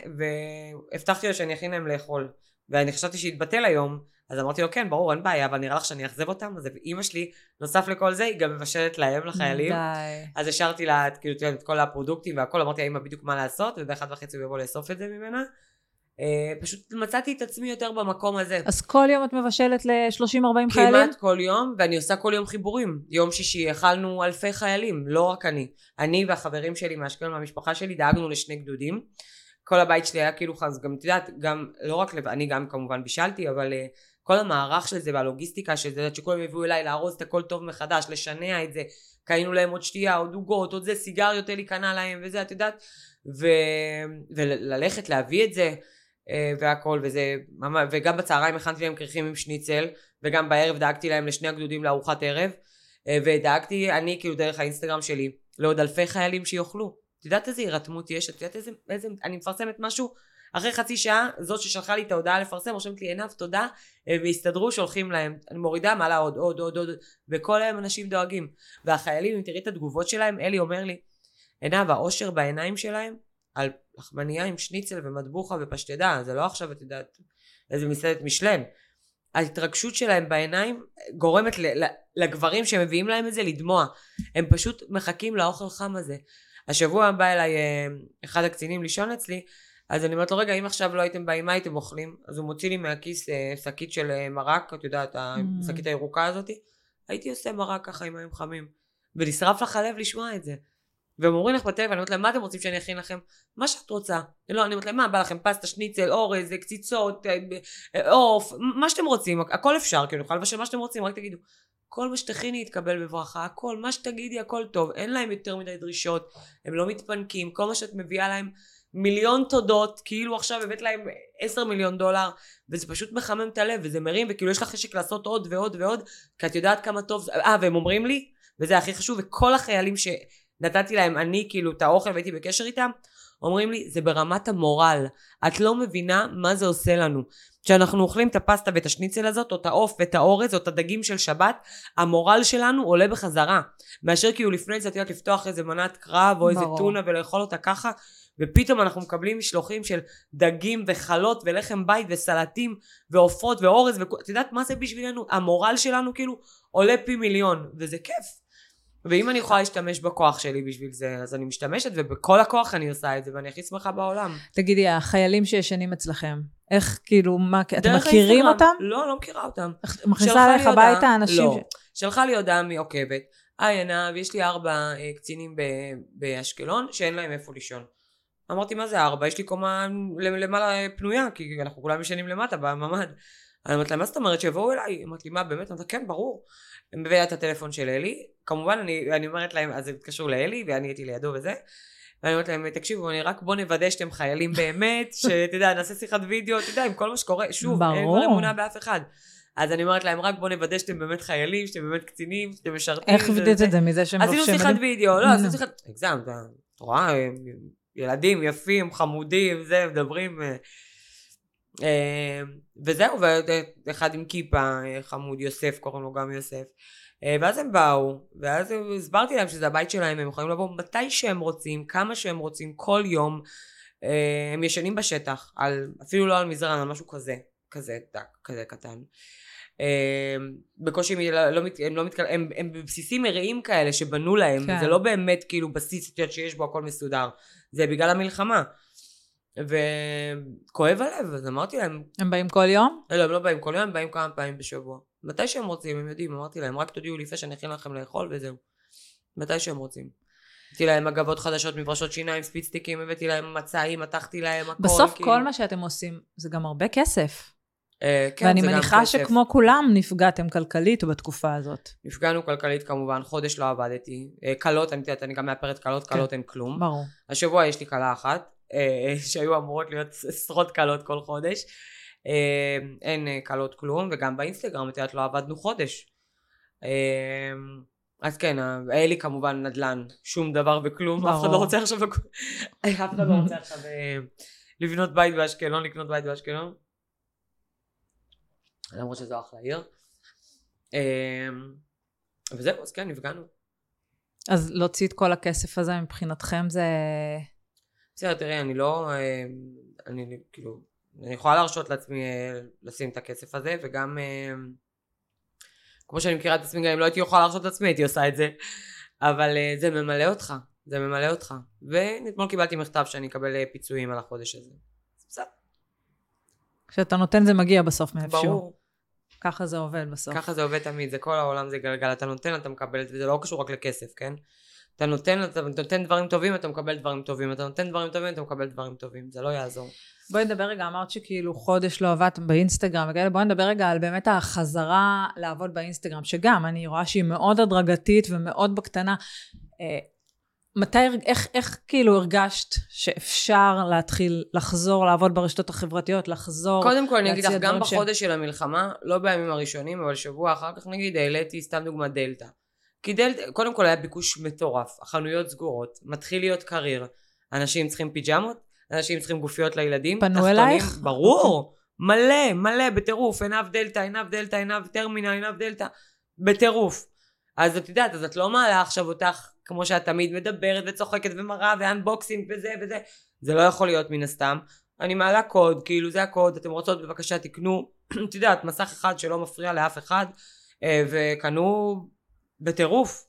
והבטחתי לו שאני אכין להם לאכול. ואני חשבתי שיתבטל היום, אז אמרתי לו כן ברור אין בעיה אבל נראה לך שאני אאכזב אותם אז אימא שלי נוסף לכל זה היא גם מבשלת להם לחיילים די. אז השארתי לה כאילו את כל הפרודוקטים והכל אמרתי לאמא בדיוק מה לעשות ובאחד וחצי הוא יבוא לאסוף את זה ממנה פשוט מצאתי את עצמי יותר במקום הזה. אז כל יום את מבשלת ל-30-40 חיילים? כמעט כל יום, ואני עושה כל יום חיבורים. יום שישי אכלנו אלפי חיילים, לא רק אני. אני והחברים שלי מהאשקלון מהמשפחה שלי דאגנו לשני גדודים. כל הבית שלי היה כאילו חס, גם את יודעת, גם, לא רק, אני גם כמובן בישלתי, אבל uh, כל המערך של זה והלוגיסטיקה של זה, שכולם יביאו אליי לארוז את הכל טוב מחדש, לשנע את זה, קיינו להם עוד שתייה, עוד עוגות, עוד זה, סיגריות אלי קנה להם וזה, את יודעת, ו... וללכת להביא את זה. אה, והכל וזה וגם בצהריים הכנתי להם כריכים עם שניצל וגם בערב דאגתי להם לשני הגדודים לארוחת ערב אה, ודאגתי אני כאילו דרך האינסטגרם שלי לעוד אלפי חיילים שיאכלו. את יודעת איזה הירתמות יש? את יודעת איזה, איזה אני מפרסמת משהו? אחרי חצי שעה זאת ששלחה לי את ההודעה לפרסם רושמת לי עיניו תודה. והסתדרו שולחים להם אני מורידה מעלה עוד עוד עוד עוד וכל היום אנשים דואגים. והחיילים אם תראי את התגובות שלהם אלי אומר לי עיניו האושר בעיניים שלהם על לחמניה עם שניצל ומטבוחה ופשטדה, זה לא עכשיו את יודעת איזה מסעדת משלן. ההתרגשות שלהם בעיניים גורמת לגברים שמביאים להם את זה לדמוע. הם פשוט מחכים לאוכל חם הזה. השבוע בא אליי אה, אחד הקצינים לישון אצלי, אז אני אומרת לו, רגע, אם עכשיו לא הייתם באים, מה הייתם אוכלים? אז הוא מוציא לי מהכיס אה, שקית של אה, מרק, את יודעת, השקית mm. הירוקה הזאתי. הייתי עושה מרק ככה עם מים חמים. ונשרף לך הלב לשמוע את זה. והם אומרים לך בטלפון, אני אומרת להם, מה אתם רוצים שאני אכין לכם? מה שאת רוצה. לא, אני אומרת להם, מה, בא לכם פסטה, שניצל, אורז, קציצות, אה, אה, עוף, מה שאתם רוצים, הכל אפשר, כאילו, יכולה לבשל מה שאתם רוצים, רק תגידו. כל מה שתכיני יתקבל בברכה, הכל, מה שתגידי, הכל טוב. אין להם יותר מדי דרישות, הם לא מתפנקים, כל מה שאת מביאה להם, מיליון תודות, כאילו עכשיו הבאת להם עשר מיליון דולר, וזה פשוט מחמם את הלב, וזה מרים, וכאילו יש לך חשק לעשות עוד ועוד ועוד, כי את יודעת כמה טוב זה, אה, והם אומרים לי, וזה הכי חשוב, וכל החיילים ש... נתתי להם אני כאילו את האוכל והייתי בקשר איתם, אומרים לי זה ברמת המורל, את לא מבינה מה זה עושה לנו. כשאנחנו אוכלים את הפסטה ואת השניצל הזאת, או את העוף ואת האורז, או את הדגים של שבת, המורל שלנו עולה בחזרה. מאשר כאילו לפני זה, את יודעת, לפתוח איזה מנת קרב, או איזה טונה ולאכול אותה ככה, ופתאום אנחנו מקבלים משלוחים של דגים וחלות ולחם בית וסלטים ועופות ואורז, ואת יודעת מה זה בשבילנו? המורל שלנו כאילו עולה פי מיליון, וזה כיף. ואם אני יכולה להשתמש בכוח שלי בשביל זה, אז אני משתמשת, ובכל הכוח אני עושה את זה, ואני הכי שמחה בעולם. תגידי, החיילים שישנים אצלכם, איך, כאילו, מה, אתם מכירים אותם? לא, לא מכירה אותם. מכניסה עליך הביתה אנשים? לא. שלחה לי הודעה מעוקבת. היי עינב, יש לי ארבע אה, קצינים באשקלון שאין להם איפה לישון. אמרתי, מה זה ארבע? יש לי קומה למעלה פנויה, כי אנחנו כולם ישנים למטה בממ"ד. אני אומרת להם, מה זאת אומרת שיבואו אליי? אמרתי, מה באמת? אמרתי, כן, ברור. מביאה את הטלפון של אלי, כמובן אני, אני אומרת להם, אז הם התקשרו לאלי, ואני הייתי לידו וזה, ואני אומרת להם, תקשיבו, אני רק בוא נוודא שאתם חיילים באמת, *laughs* שאתה יודע, נעשה שיחת וידאו, אתה יודע, עם כל מה שקורה, שוב, ברור. אין כבר אמונה באף אחד. אז אני אומרת להם, רק בואו נוודא שאתם באמת חיילים, שאתם באמת קצינים, שאתם משרתים. איך וידאת את זה? מזה שהם עשינו לובשים שיחת מדים? וידאו, לא, נו. עשינו שיחת... הגזמת, את רואה, ילדים יפים, חמודים, זה, מדברים... אה, וזהו, ואחד עם כיפה, אה, חמוד, יוסף, קוראים לו גם יוסף. אה, ואז הם באו, ואז הסברתי להם שזה הבית שלהם, הם יכולים לבוא מתי שהם רוצים, כמה שהם רוצים, כל יום. אה, הם ישנים בשטח, על, אפילו לא על מזרן, על משהו כזה, כזה דק, כזה קטן. בקושי הם לא, הם לא מתקל... הם, הם בבסיסים מרעים כאלה שבנו להם, כן. זה לא באמת כאילו בסיס שיש בו הכל מסודר, זה בגלל המלחמה. וכואב הלב, אז אמרתי להם, הם באים כל יום? לא, הם לא באים כל יום, הם באים כמה פעמים בשבוע. מתי שהם רוצים, הם יודעים, אמרתי להם, רק תודיעו לפני שאני אכין לכם לאכול וזהו. מתי שהם רוצים. הבאתי להם אגבות חדשות, מברשות שיניים, ספיצטיקים, הבאתי להם מצעים, מתחתי להם הכל. בסוף כאילו. כל מה שאתם עושים זה גם הרבה כסף. אה, כן, ואני מניחה. שכמו כולם נפגעתם כלכלית בתקופה הזאת. נפגענו כלכלית כמובן, חודש לא עבדתי. אה, כלות, אני יודעת, אני גם מאפרת כלות, כן. כלות הן כלום. ברור. השבוע יש לי כלה אחת, שהיו אמורות להיות עשרות כלות כל חודש. אה, אין אה, כלות כלום, וגם באינסטגרם, את יודעת, לא עבדנו חודש. אה, אז כן, אה, היה לי כמובן נדל"ן, שום דבר וכלום, אף אחד לא. רוצה עכשיו, *laughs* אף אחד לא רוצה עכשיו אה, לבנות בית באשקלון, לקנות בית באשקלון. למרות שזו אחלה עיר. אה, וזהו, אז כן, נפגענו. אז להוציא את כל הכסף הזה מבחינתכם זה... בסדר, תראי, אני לא... אה, אני כאילו... אני יכולה להרשות לעצמי אה, לשים את הכסף הזה, וגם... אה, כמו שאני מכירה את עצמי, גם אם לא הייתי יכולה להרשות לעצמי, הייתי עושה את זה. אבל זה ממלא אותך. זה ממלא אותך. ואתמול קיבלתי מכתב שאני אקבל פיצויים על החודש הזה. בסדר, כשאתה נותן זה מגיע בסוף מאיפשהו. ברור. ככה זה עובד בסוף. ככה זה עובד תמיד, זה כל העולם זה גלגל, אתה נותן, אתה מקבל, וזה לא קשור רק לכסף, כן? אתה נותן, אתה נותן דברים טובים, אתה מקבל דברים טובים, אתה נותן דברים טובים, אתה מקבל דברים טובים, זה לא יעזור. בואי נדבר רגע, אמרת שכאילו חודש לא עבדת באינסטגרם וכאלה, בואי נדבר רגע על באמת החזרה לעבוד באינסטגרם, שגם אני רואה שהיא מאוד הדרגתית ומאוד בקטנה. אה, מתי, איך, איך כאילו הרגשת שאפשר להתחיל לחזור לעבוד ברשתות החברתיות, לחזור, קודם כל אני אגיד לך, גם בחודש של המלחמה, לא בימים הראשונים, אבל שבוע אחר כך נגיד, העליתי סתם דוגמא דלתא. כי דלתא, קודם כל היה ביקוש מטורף, החנויות סגורות, מתחיל להיות קריר, אנשים צריכים פיג'מות, אנשים צריכים גופיות לילדים, פנו תחתונים, אלייך? ברור, מלא, מלא, בטירוף, עינב דלתא, עינב דלתא, עינב טרמינל, עינב דלתא, בטירוף. אז את יודעת, אז את לא מעלה עכשיו אותך, כמו שאת תמיד מדברת וצוחקת ומראה ואנבוקסינג וזה וזה, זה לא יכול להיות מן הסתם. אני מעלה קוד, כאילו זה הקוד, אתם רוצות בבקשה תקנו, *clears throat* את יודעת, מסך אחד שלא מפריע לאף אחד, אה, וקנו בטירוף,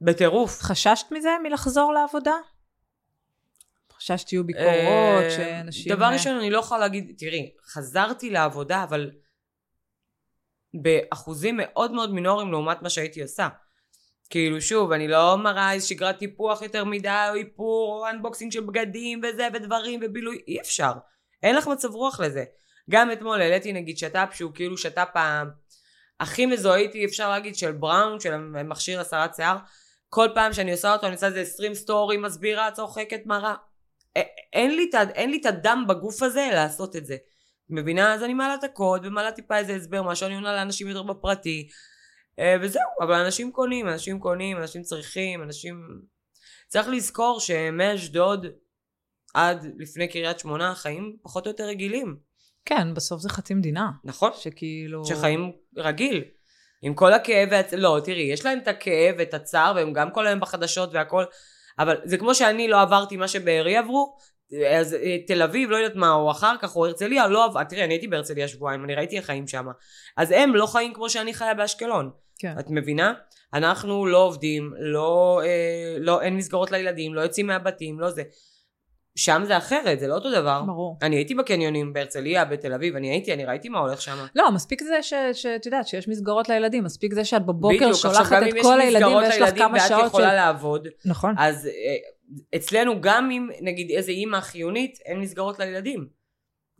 בטירוף. חששת מזה מלחזור לעבודה? חששת שיהיו ביקורות, אה, שאנשים... דבר אה, ראשון, אני לא יכולה להגיד, תראי, חזרתי לעבודה, אבל באחוזים מאוד מאוד מינוריים לעומת מה שהייתי עושה. כאילו שוב, אני לא מראה איזה שגרת טיפוח יותר מדי, או איפור, או אנבוקסינג של בגדים וזה, ודברים, ובילוי, אי אפשר. אין לך מצב רוח לזה. גם אתמול העליתי נגיד שת"פ שהוא כאילו שת"פ ה- הכי מזוהיתי, אפשר להגיד, של בראון, של מכשיר הסרת שיער. כל פעם שאני עושה אותו, אני עושה איזה 20 סטורי, מסבירה, צוחקת, מראה. א- אין לי, את ה- אין לי את הדם בגוף הזה לעשות את זה. מבינה? אז אני מעלה את הקוד ומעלה טיפה איזה הסבר, מה שאני עונה לאנשים יותר בפרטי. אה, וזהו, אבל אנשים קונים, אנשים קונים, אנשים צריכים, אנשים... צריך לזכור שמאשדוד עד לפני קריית שמונה החיים פחות או יותר רגילים, כן, בסוף זה חצי מדינה. נכון? שכאילו... שחיים רגיל. עם כל הכאב והצ... לא, תראי, יש להם את הכאב ואת הצער, והם גם כל היום בחדשות והכל, אבל זה כמו שאני לא עברתי מה שבארי עברו, אז אה, תל אביב, לא יודעת מה, או אחר כך, או הרצליה, לא עבר... תראי, אני הייתי בהרצליה שבועיים, אני ראיתי איך חיים שם. אז הם לא חיים כמו שאני חיה באשקלון. כן. את מבינה? אנחנו לא עובדים, לא, אה, לא, אין מסגרות לילדים, לא יוצאים מהבתים, לא זה. שם זה אחרת, זה לא אותו דבר. ברור. אני הייתי בקניונים בהרצליה, בתל אביב, אני הייתי, אני ראיתי מה הולך שם. לא, מספיק זה ש- שאת יודעת, שיש מסגרות לילדים, מספיק זה שאת בבוקר בדיוק, שולחת את כל הילדים ויש לך כמה ואת שעות יכולה של... לעבוד, נכון. אז אה, אצלנו גם אם נגיד איזה אימא חיונית, אין מסגרות לילדים.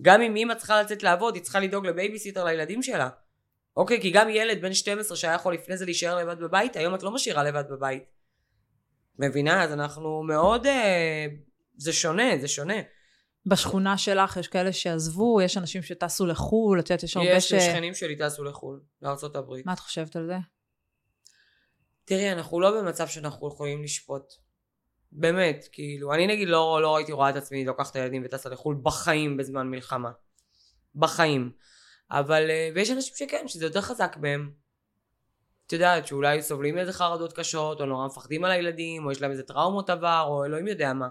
גם אם אימא צריכה לצאת לעבוד, היא צריכה לדאוג לבייביסיטר לילדים שלה. אוקיי, כי גם ילד בן 12 שהיה יכול לפני זה להישאר לבד בבית, היום את לא משאירה לבד בבית. מבינה? אז אנחנו מאוד... אה, זה שונה, זה שונה. בשכונה שלך יש כאלה שעזבו, יש אנשים שטסו לחו"ל, את יודעת, יש הרבה יש ש... לי שכנים שלי טסו לחו"ל, לארצות הברית. מה את חושבת על זה? תראי, אנחנו לא במצב שאנחנו יכולים לשפוט. באמת, כאילו, אני נגיד לא, לא הייתי רואה את עצמי לוקחת את הילדים וטסה לחו"ל בחיים בזמן מלחמה. בחיים. אבל, אה, ויש אנשים שכן, שזה יותר חזק בהם. את יודעת, שאולי סובלים מאיזה חרדות קשות, או נורא מפחדים על הילדים, או יש להם איזה טראומות עבר, או אלוהים יודע מה.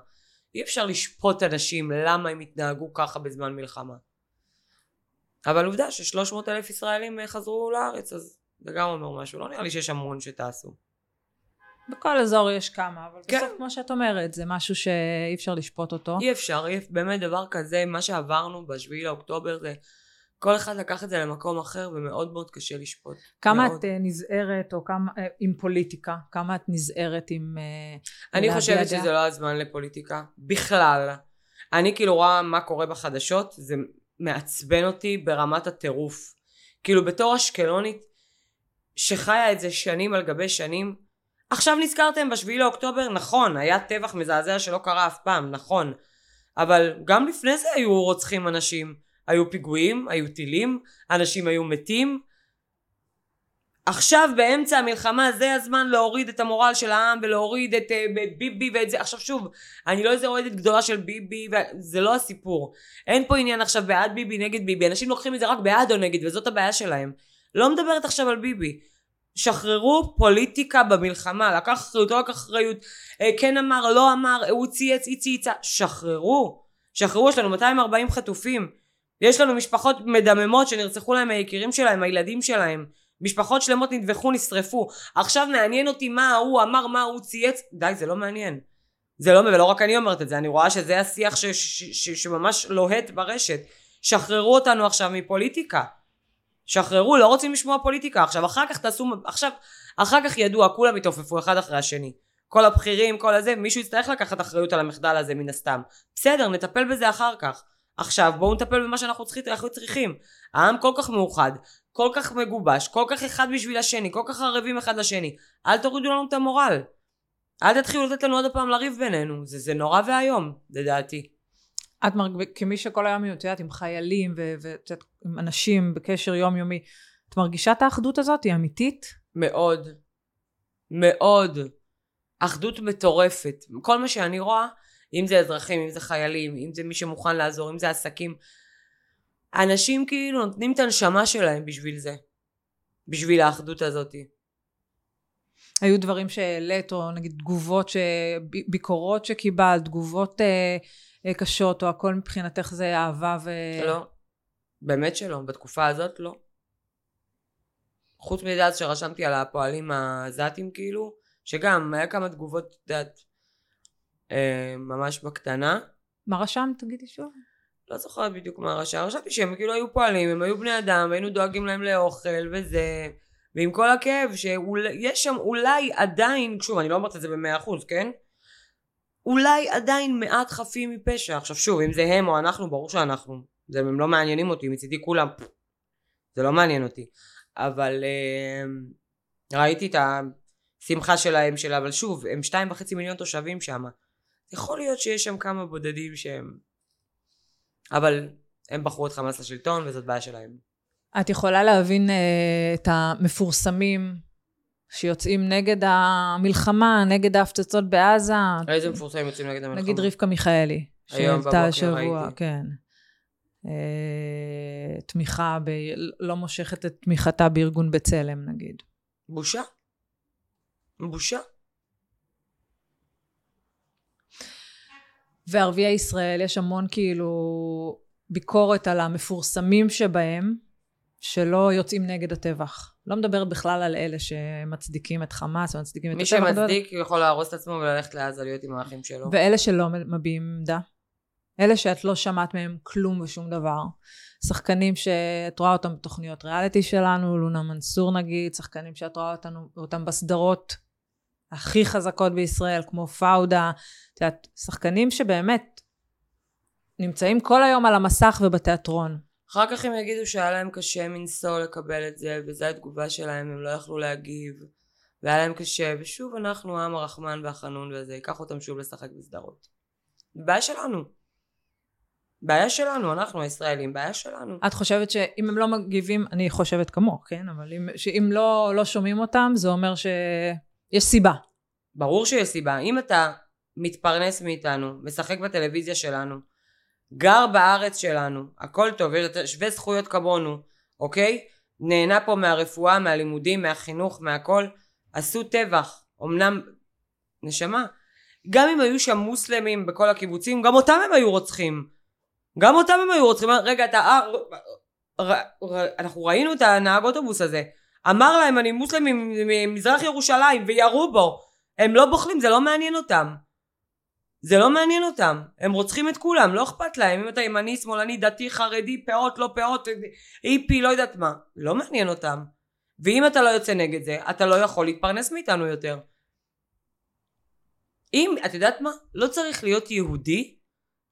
אי אפשר לשפוט אנשים למה הם התנהגו ככה בזמן מלחמה. אבל עובדה ששלוש מאות אלף ישראלים אה, חזרו לארץ, אז זה גם אומר משהו. לא נראה לי שיש המון שטסו. בכל אזור יש כמה, אבל כן. בסוף, כמו שאת אומרת, זה משהו שאי אפשר לשפוט אותו. אי אפשר, אי, באמת דבר כזה, מה שעברנו בשביעי לאוקטובר זה, כל אחד לקח את זה למקום אחר ומאוד מאוד קשה לשפוט. כמה מאוד. את אה, נזהרת, או כמה, אה, עם פוליטיקה? כמה את נזהרת עם... אה, אני חושבת דעה? שזה לא הזמן לפוליטיקה, בכלל. אני כאילו רואה מה קורה בחדשות, זה מעצבן אותי ברמת הטירוף. כאילו בתור אשקלונית, שחיה את זה שנים על גבי שנים, עכשיו נזכרתם בשביעי לאוקטובר, נכון, היה טבח מזעזע שלא קרה אף פעם, נכון. אבל גם לפני זה היו רוצחים אנשים. היו פיגועים, היו טילים, אנשים היו מתים. עכשיו באמצע המלחמה זה הזמן להוריד את המורל של העם ולהוריד את אה, את ביבי ואת זה. עכשיו שוב, אני לא איזה אוהדת גדולה של ביבי, זה לא הסיפור. אין פה עניין עכשיו בעד ביבי נגד ביבי, אנשים לוקחים את זה רק בעד או נגד וזאת הבעיה שלהם. לא מדברת עכשיו על ביבי. שחררו פוליטיקה במלחמה, לקח אחריות, לא לקח אחריות, אה, כן אמר, לא אמר, הוא צייץ, היא צייצה, שחררו. שחררו, יש לנו 240 חטופים. יש לנו משפחות מדממות שנרצחו להם היקירים שלהם, הילדים שלהם. משפחות שלמות נטבחו, נשרפו. עכשיו מעניין אותי מה ההוא אמר, מה הוא צייץ. די, זה לא מעניין. זה לא, ולא רק אני אומרת את זה, אני רואה שזה השיח ש, ש, ש, שממש לוהט ברשת. שחררו אותנו עכשיו מפוליטיקה. שחררו, לא רוצים לשמוע פוליטיקה. עכשיו, אחר כך תעשו, עכשיו, אחר כך ידוע, כולם יתעופפו אחד אחרי השני. כל הבכירים, כל הזה, מישהו יצטרך לקחת אחריות על המחדל הזה מן הסתם. בסדר, נטפל בזה אחר כך. עכשיו בואו נטפל במה שאנחנו צריכים, אנחנו צריכים. העם כל כך מאוחד, כל כך מגובש, כל כך אחד בשביל השני, כל כך ערבים אחד לשני. אל תורידו לנו את המורל. אל תתחילו לתת לנו עוד פעם לריב בינינו. זה, זה נורא ואיום, לדעתי. את מרג... כמי שכל היום, את יודעת, עם חיילים ואת יודעת, עם אנשים בקשר יומיומי, את מרגישה את האחדות הזאת? היא אמיתית? מאוד. מאוד. אחדות מטורפת. כל מה שאני רואה, אם זה אזרחים, אם זה חיילים, אם זה מי שמוכן לעזור, אם זה עסקים. אנשים כאילו נותנים את הנשמה שלהם בשביל זה. בשביל האחדות הזאת. היו דברים שהעלית, או נגיד תגובות, ש... ביקורות שקיבלת, תגובות אה, אה, קשות, או הכל מבחינתך זה אהבה ו... לא. באמת שלא. בתקופה הזאת לא. חוץ מזה אז שרשמתי על הפועלים העזתים כאילו, שגם היה כמה תגובות, את יודעת, ממש בקטנה. מה רשמת? תגידי שוב. לא זוכרת בדיוק מה רשם, חשבתי שהם כאילו היו פועלים, הם היו בני אדם, והיינו דואגים להם לאוכל וזה, ועם כל הכאב שיש שם אולי עדיין, שוב אני לא אומרת את זה במאה אחוז, כן? אולי עדיין מעט חפים מפשע. עכשיו שוב, אם זה הם או אנחנו, ברור שאנחנו. זה, הם לא מעניינים אותי, מצידי כולם. זה לא מעניין אותי. אבל אה, ראיתי את השמחה שלהם, שלה, אבל שוב, הם שתיים וחצי מיליון תושבים שם. יכול להיות שיש שם כמה בודדים שהם... אבל הם בחרו את חמאס לשלטון וזאת בעיה שלהם. את יכולה להבין אה, את המפורסמים שיוצאים נגד המלחמה, נגד ההפצצות בעזה? איזה מפורסמים יוצאים נגד המלחמה? נגיד רבקה מיכאלי. שהעלתה השבוע. כן. אה, תמיכה, ב... לא מושכת את תמיכתה בארגון בצלם נגיד. בושה. בושה. וערביי ישראל יש המון כאילו ביקורת על המפורסמים שבהם שלא יוצאים נגד הטבח. לא מדברת בכלל על אלה שמצדיקים את חמאס ומצדיקים את מי הטבח. מדברת- שמצדיק יכול להרוס את עצמו וללכת לעזה להיות עם האחים שלו. ואלה שלא מביעים עמדה. אלה שאת לא שמעת מהם כלום ושום דבר. שחקנים שאת רואה אותם בתוכניות ריאליטי שלנו, לונה מנסור נגיד, שחקנים שאת רואה אותנו, אותם בסדרות הכי חזקות בישראל, כמו פאודה, את יודעת, שחקנים שבאמת נמצאים כל היום על המסך ובתיאטרון. אחר כך הם יגידו שהיה להם קשה מנשוא לקבל את זה, וזו התגובה שלהם, הם לא יכלו להגיב, והיה להם קשה, ושוב אנחנו העם הרחמן והחנון וזה, ייקח אותם שוב לשחק בסדרות. בעיה שלנו. בעיה שלנו, אנחנו הישראלים, בעיה שלנו. את חושבת שאם הם לא מגיבים, אני חושבת כמוך, כן? אבל אם, שאם לא, לא שומעים אותם, זה אומר שיש סיבה. ברור שיש סיבה. אם אתה מתפרנס מאיתנו, משחק בטלוויזיה שלנו, גר בארץ שלנו, הכל טוב, יש שווה זכויות כמונו, אוקיי? נהנה פה מהרפואה, מהלימודים, מהחינוך, מהכל, עשו טבח. אמנם, נשמה, גם אם היו שם מוסלמים בכל הקיבוצים, גם אותם הם היו רוצחים. גם אותם הם היו רוצחים. רגע, אתה... אה, אנחנו ראינו את הנהג אוטובוס הזה. אמר להם, אני מוסלמי ממזרח ירושלים, וירו בו. הם לא בוחלים, זה לא מעניין אותם. זה לא מעניין אותם. הם רוצחים את כולם, לא אכפת להם. אם אתה ימני, שמאלני, דתי, חרדי, פאות, לא פאות, איפי, לא יודעת מה. לא מעניין אותם. ואם אתה לא יוצא נגד זה, אתה לא יכול להתפרנס מאיתנו יותר. אם, את יודעת מה? לא צריך להיות יהודי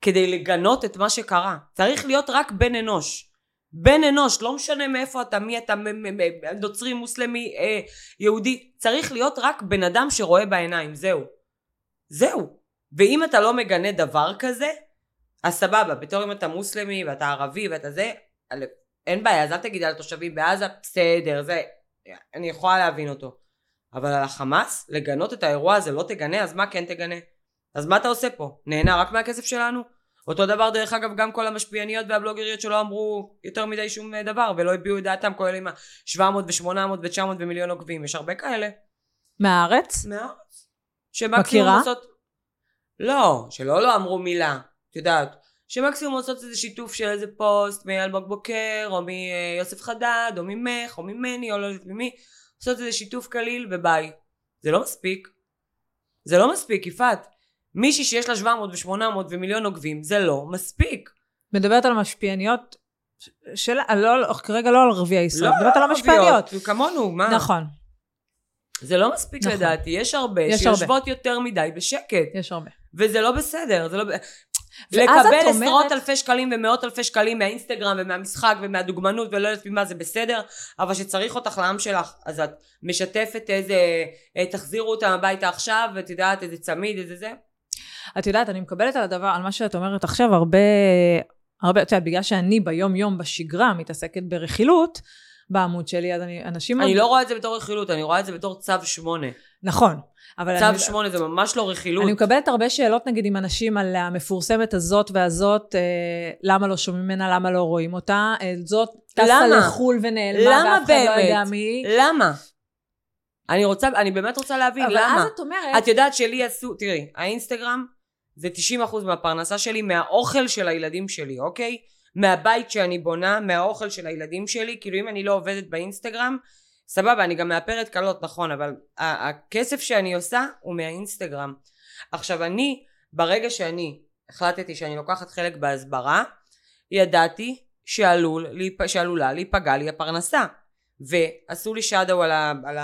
כדי לגנות את מה שקרה. צריך להיות רק בן אנוש. בן אנוש, לא משנה מאיפה אתה, מי אתה, נוצרי, מוסלמי, אה, יהודי. צריך להיות רק בן אדם שרואה בעיניים, זהו. זהו. ואם אתה לא מגנה דבר כזה, אז סבבה, בתור אם אתה מוסלמי ואתה ערבי ואתה זה, אין בעיה, אז אל תגיד על התושבים בעזה, בסדר, זה, אני יכולה להבין אותו. אבל על החמאס, לגנות את האירוע הזה לא תגנה, אז מה כן תגנה? אז מה אתה עושה פה? נהנה רק מהכסף שלנו? אותו דבר דרך אגב גם כל המשפיעניות והבלוגריות שלא אמרו יותר מדי שום דבר ולא הביעו את דעתם כולל עם ה-700 ו-800 ו-900 ומיליון עוקבים יש הרבה כאלה. מהארץ? מהארץ. מכירה? עושות... לא, שלא לא אמרו מילה, את יודעת. שמקסימום עושות איזה שיתוף של איזה פוסט מאלמוג בוקר או מיוסף חדד או ממך או ממני או לא יודעת ממי עושות איזה שיתוף קליל וביי. זה לא מספיק. זה לא מספיק, יפעת. מישהי שיש לה 700 ו-800 ומיליון עוקבים, זה לא מספיק. מדברת על המשפיעניות של... לא, לא, כרגע לא על ערביי ישראל, לא, מדברת על המשפיעניות. כמונו, מה? נכון. זה לא מספיק נכון. לדעתי, יש הרבה יש שיושבות הרבה. יותר מדי בשקט. יש הרבה. וזה לא בסדר, זה לא... לקבל עשרות אומרת... אלפי שקלים ומאות אלפי שקלים מהאינסטגרם ומהמשחק ומהדוגמנות ולא יודעת ממה זה בסדר, אבל שצריך אותך לעם שלך, אז את משתפת איזה, אה, תחזירו אותם הביתה עכשיו, ואת יודעת איזה צמיד, איזה זה. את יודעת, אני מקבלת על הדבר, על מה שאת אומרת עכשיו, הרבה, הרבה, את יודעת, בגלל שאני ביום יום בשגרה מתעסקת ברכילות, בעמוד שלי, אז אני, אנשים... אני עוד... לא רואה את זה בתור רכילות, אני רואה את זה בתור צו שמונה. נכון. אבל צו אני... שמונה זה ממש לא רכילות. אני מקבלת הרבה שאלות נגיד עם אנשים על המפורסמת הזאת והזאת, אה, למה לא שומעים ממנה, למה לא רואים אותה, אה, זאת טסה לחו"ל ונעלמה, ואף אחד לא יודע מי. למה? אני רוצה, אני באמת רוצה להבין, אבל למה? אבל אז את אומרת... את יודעת שלי עשו, תראי, האינסטגרם זה 90% מהפרנסה שלי, מהאוכל של הילדים שלי, אוקיי? מהבית שאני בונה, מהאוכל של הילדים שלי, כאילו אם אני לא עובדת באינסטגרם, סבבה, אני גם מאפרת קלות, נכון, אבל הכסף שאני עושה הוא מהאינסטגרם. עכשיו אני, ברגע שאני החלטתי שאני לוקחת חלק בהסברה, ידעתי שעלול, שעלולה להיפגע לי הפרנסה. ועשו לי שדו על, על,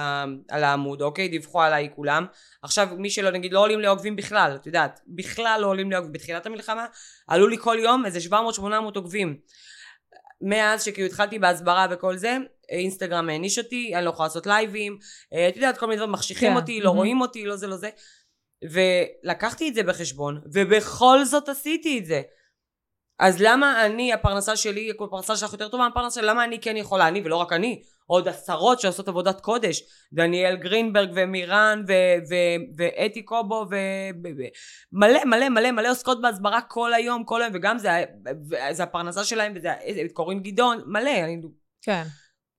על העמוד, אוקיי? דיווחו עליי כולם. עכשיו, מי שלא, נגיד, לא עולים לעוקבים בכלל, את יודעת, בכלל לא עולים לעוקבים. בתחילת המלחמה עלו לי כל יום איזה 700-800 עוקבים. מאז שכאילו התחלתי בהסברה וכל זה, אינסטגרם העניש אותי, אני לא יכולה לעשות לייבים, אה, את יודעת, כל מיני דברים מחשיכים כן. אותי, לא mm-hmm. רואים אותי, לא זה, לא זה. ולקחתי את זה בחשבון, ובכל זאת עשיתי את זה. אז למה אני, הפרנסה שלי, כל פרנסה שלך יותר טובה מהפרנסה שלי, למה אני כן יכולה? אני, ולא רק אני, עוד עשרות שעושות עבודת קודש, דניאל גרינברג ומירן ואתי קובו ומלא מלא מלא מלא עוסקות בהסברה כל היום, כל היום, וגם זה, זה הפרנסה שלהם, וזה קוראים גדעון, מלא, אני... כן.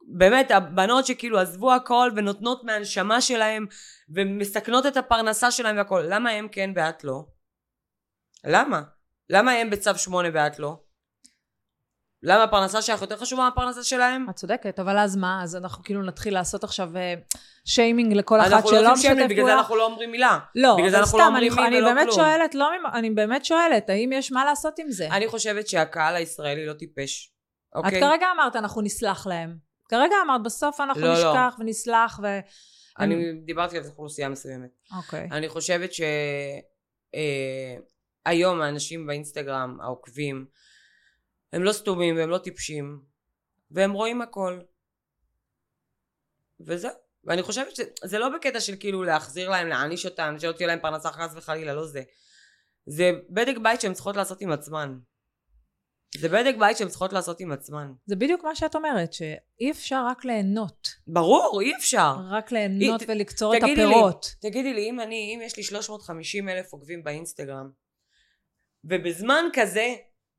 באמת, הבנות שכאילו עזבו הכל ונותנות מהנשמה שלהם ומסכנות את הפרנסה שלהם והכל, למה הם כן ואת לא? למה? למה הם בצו שמונה ואת לא? למה הפרנסה שלך יותר חשובה מהפרנסה שלהם? את צודקת, אבל אז מה? אז אנחנו כאילו נתחיל לעשות עכשיו שיימינג אה, לכל אחת שלא משתף פעולה? אנחנו לא עושים שיימינג, בגלל זה אנחנו לא אומרים מילה. לא, אנחנו לא אומרים מי ולא כלום. שואלת, לא, אני באמת שואלת, האם יש מה לעשות עם זה? אני חושבת שהקהל הישראלי לא טיפש, אוקיי? את כרגע אמרת, אנחנו נסלח להם. כרגע אמרת, בסוף אנחנו לא, לא. נשכח לא. ונסלח ו... אני דיברתי על אוכלוסייה מסוימת. אוקיי. אני חושבת שהיום אה, האנשים באינסטגרם, העוקבים, הם לא סתומים והם לא טיפשים והם רואים הכל וזהו ואני חושבת שזה לא בקטע של כאילו להחזיר להם להעניש אותם שלא תהיה להם פרנסה חס וחלילה לא זה זה בדק בית שהן צריכות לעשות עם עצמן זה בדק בית שהן צריכות לעשות עם עצמן. זה בדיוק מה שאת אומרת, שאי אפשר רק ליהנות. ברור, אי אפשר. רק ליהנות היא- ולקצור את תגידי לי, הפירות. תגידי לי, אם אני, אם יש לי 350 אלף עוקבים באינסטגרם, ובזמן כזה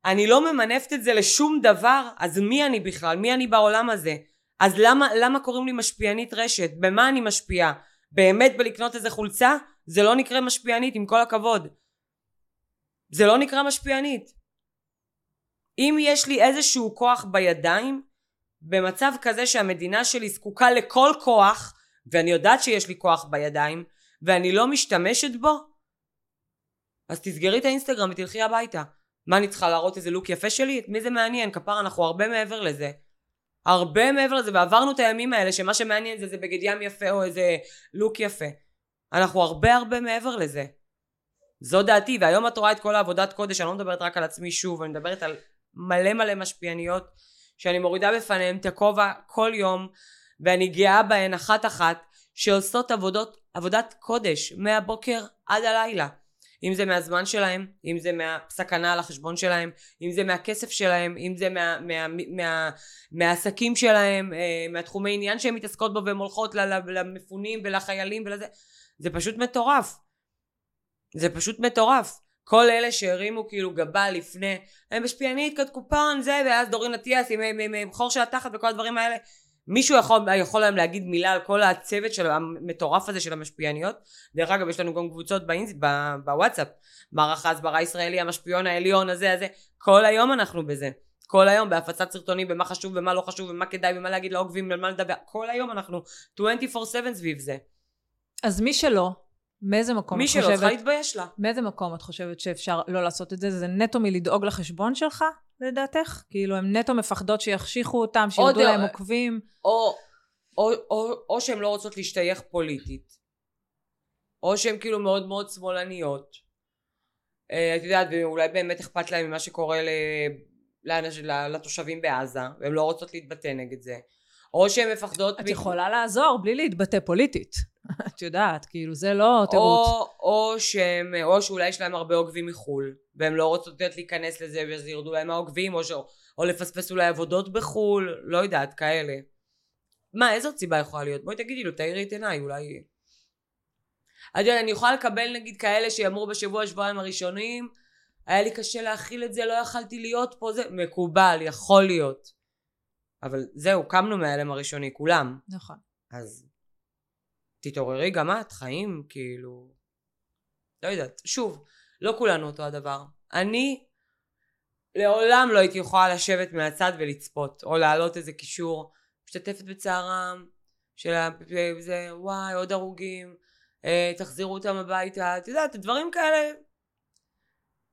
אני לא ממנפת את זה לשום דבר, אז מי אני בכלל? מי אני בעולם הזה? אז למה, למה קוראים לי משפיענית רשת? במה אני משפיעה? באמת בלקנות איזה חולצה? זה לא נקרא משפיענית, עם כל הכבוד. זה לא נקרא משפיענית. אם יש לי איזשהו כוח בידיים, במצב כזה שהמדינה שלי זקוקה לכל כוח, ואני יודעת שיש לי כוח בידיים, ואני לא משתמשת בו, אז תסגרי את האינסטגרם ותלכי הביתה. מה אני צריכה להראות איזה לוק יפה שלי? את מי זה מעניין? כפר אנחנו הרבה מעבר לזה. הרבה מעבר לזה, ועברנו את הימים האלה שמה שמעניין זה איזה בגד ים יפה או איזה לוק יפה. אנחנו הרבה הרבה מעבר לזה. זו דעתי, והיום את רואה את כל העבודת קודש, אני לא מדברת רק על עצמי שוב, אני מדברת על מלא מלא משפיעניות, שאני מורידה בפניהן את הכובע כל יום, ואני גאה בהן אחת אחת, שעושות עבודות, עבודת קודש, מהבוקר עד הלילה. אם זה מהזמן שלהם, אם זה מהסכנה על החשבון שלהם, אם זה מהכסף שלהם, אם זה מה, מה, מה, מה, מהעסקים שלהם, אה, מהתחומי עניין שהן מתעסקות בו והן הולכות למפונים ולחיילים ולזה, זה פשוט מטורף. זה פשוט מטורף. כל אלה שהרימו כאילו גבה לפני, הם משפיענית, קוד קופון, זה, ואז דורין אטיאס עם, עם, עם, עם חור של התחת וכל הדברים האלה. מישהו יכול, יכול היום להגיד מילה על כל הצוות של המטורף הזה של המשפיעניות? דרך אגב, יש לנו גם קבוצות באינס, ב, בוואטסאפ. מערך ההסברה הישראלי, המשפיעון העליון, הזה, הזה. כל היום אנחנו בזה. כל היום בהפצת סרטונים במה חשוב ומה לא חשוב ומה כדאי ומה להגיד לעוקבים ומה לדבר. כל היום אנחנו 24/7 סביב זה. אז מי שלא, מאיזה מקום מי את שלא חושבת... צריכה להתבייש לה. מאיזה מקום את חושבת שאפשר לא לעשות את זה? זה נטו מלדאוג לחשבון שלך, לדעתך? כאילו, הם נטו מפחדות שיחשיכו אותם, שירדו להם עוקבים. או, או, או, או שהן לא רוצות להשתייך פוליטית, או שהן כאילו מאוד מאוד שמאלניות. אה, את יודעת, ואולי באמת אכפת להן ממה שקורה ל- לתושבים בעזה, והן לא רוצות להתבטא נגד זה. או שהן מפחדות... את יכולה לעזור בלי להתבטא פוליטית. *laughs* את יודעת, כאילו, זה לא תירוץ. או, או שהם, או שאולי יש להם הרבה עוקבים מחו"ל, והם לא רוצות להיכנס לזה ואז ירדו להם העוקבים, או, ש... או לפספס אולי עבודות בחו"ל, לא יודעת, כאלה. מה, איזו סיבה יכולה להיות? בואי תגידי לו, תאירי את עיניי, אולי... את יודעת, אני יכולה לקבל נגיד כאלה שיאמרו בשבוע, שבועיים הראשונים, היה לי קשה להכיל את זה, לא יכלתי להיות פה, זה מקובל, יכול להיות. אבל זהו, קמנו מההלם הראשוני, כולם. נכון. אז תתעוררי גם את, חיים, כאילו... לא יודעת. שוב, לא כולנו אותו הדבר. אני לעולם לא הייתי יכולה לשבת מהצד ולצפות, או להעלות איזה קישור, משתתפת בצערם, של ה... זה, וואי, עוד הרוגים, אה, תחזירו אותם הביתה, את יודעת, דברים כאלה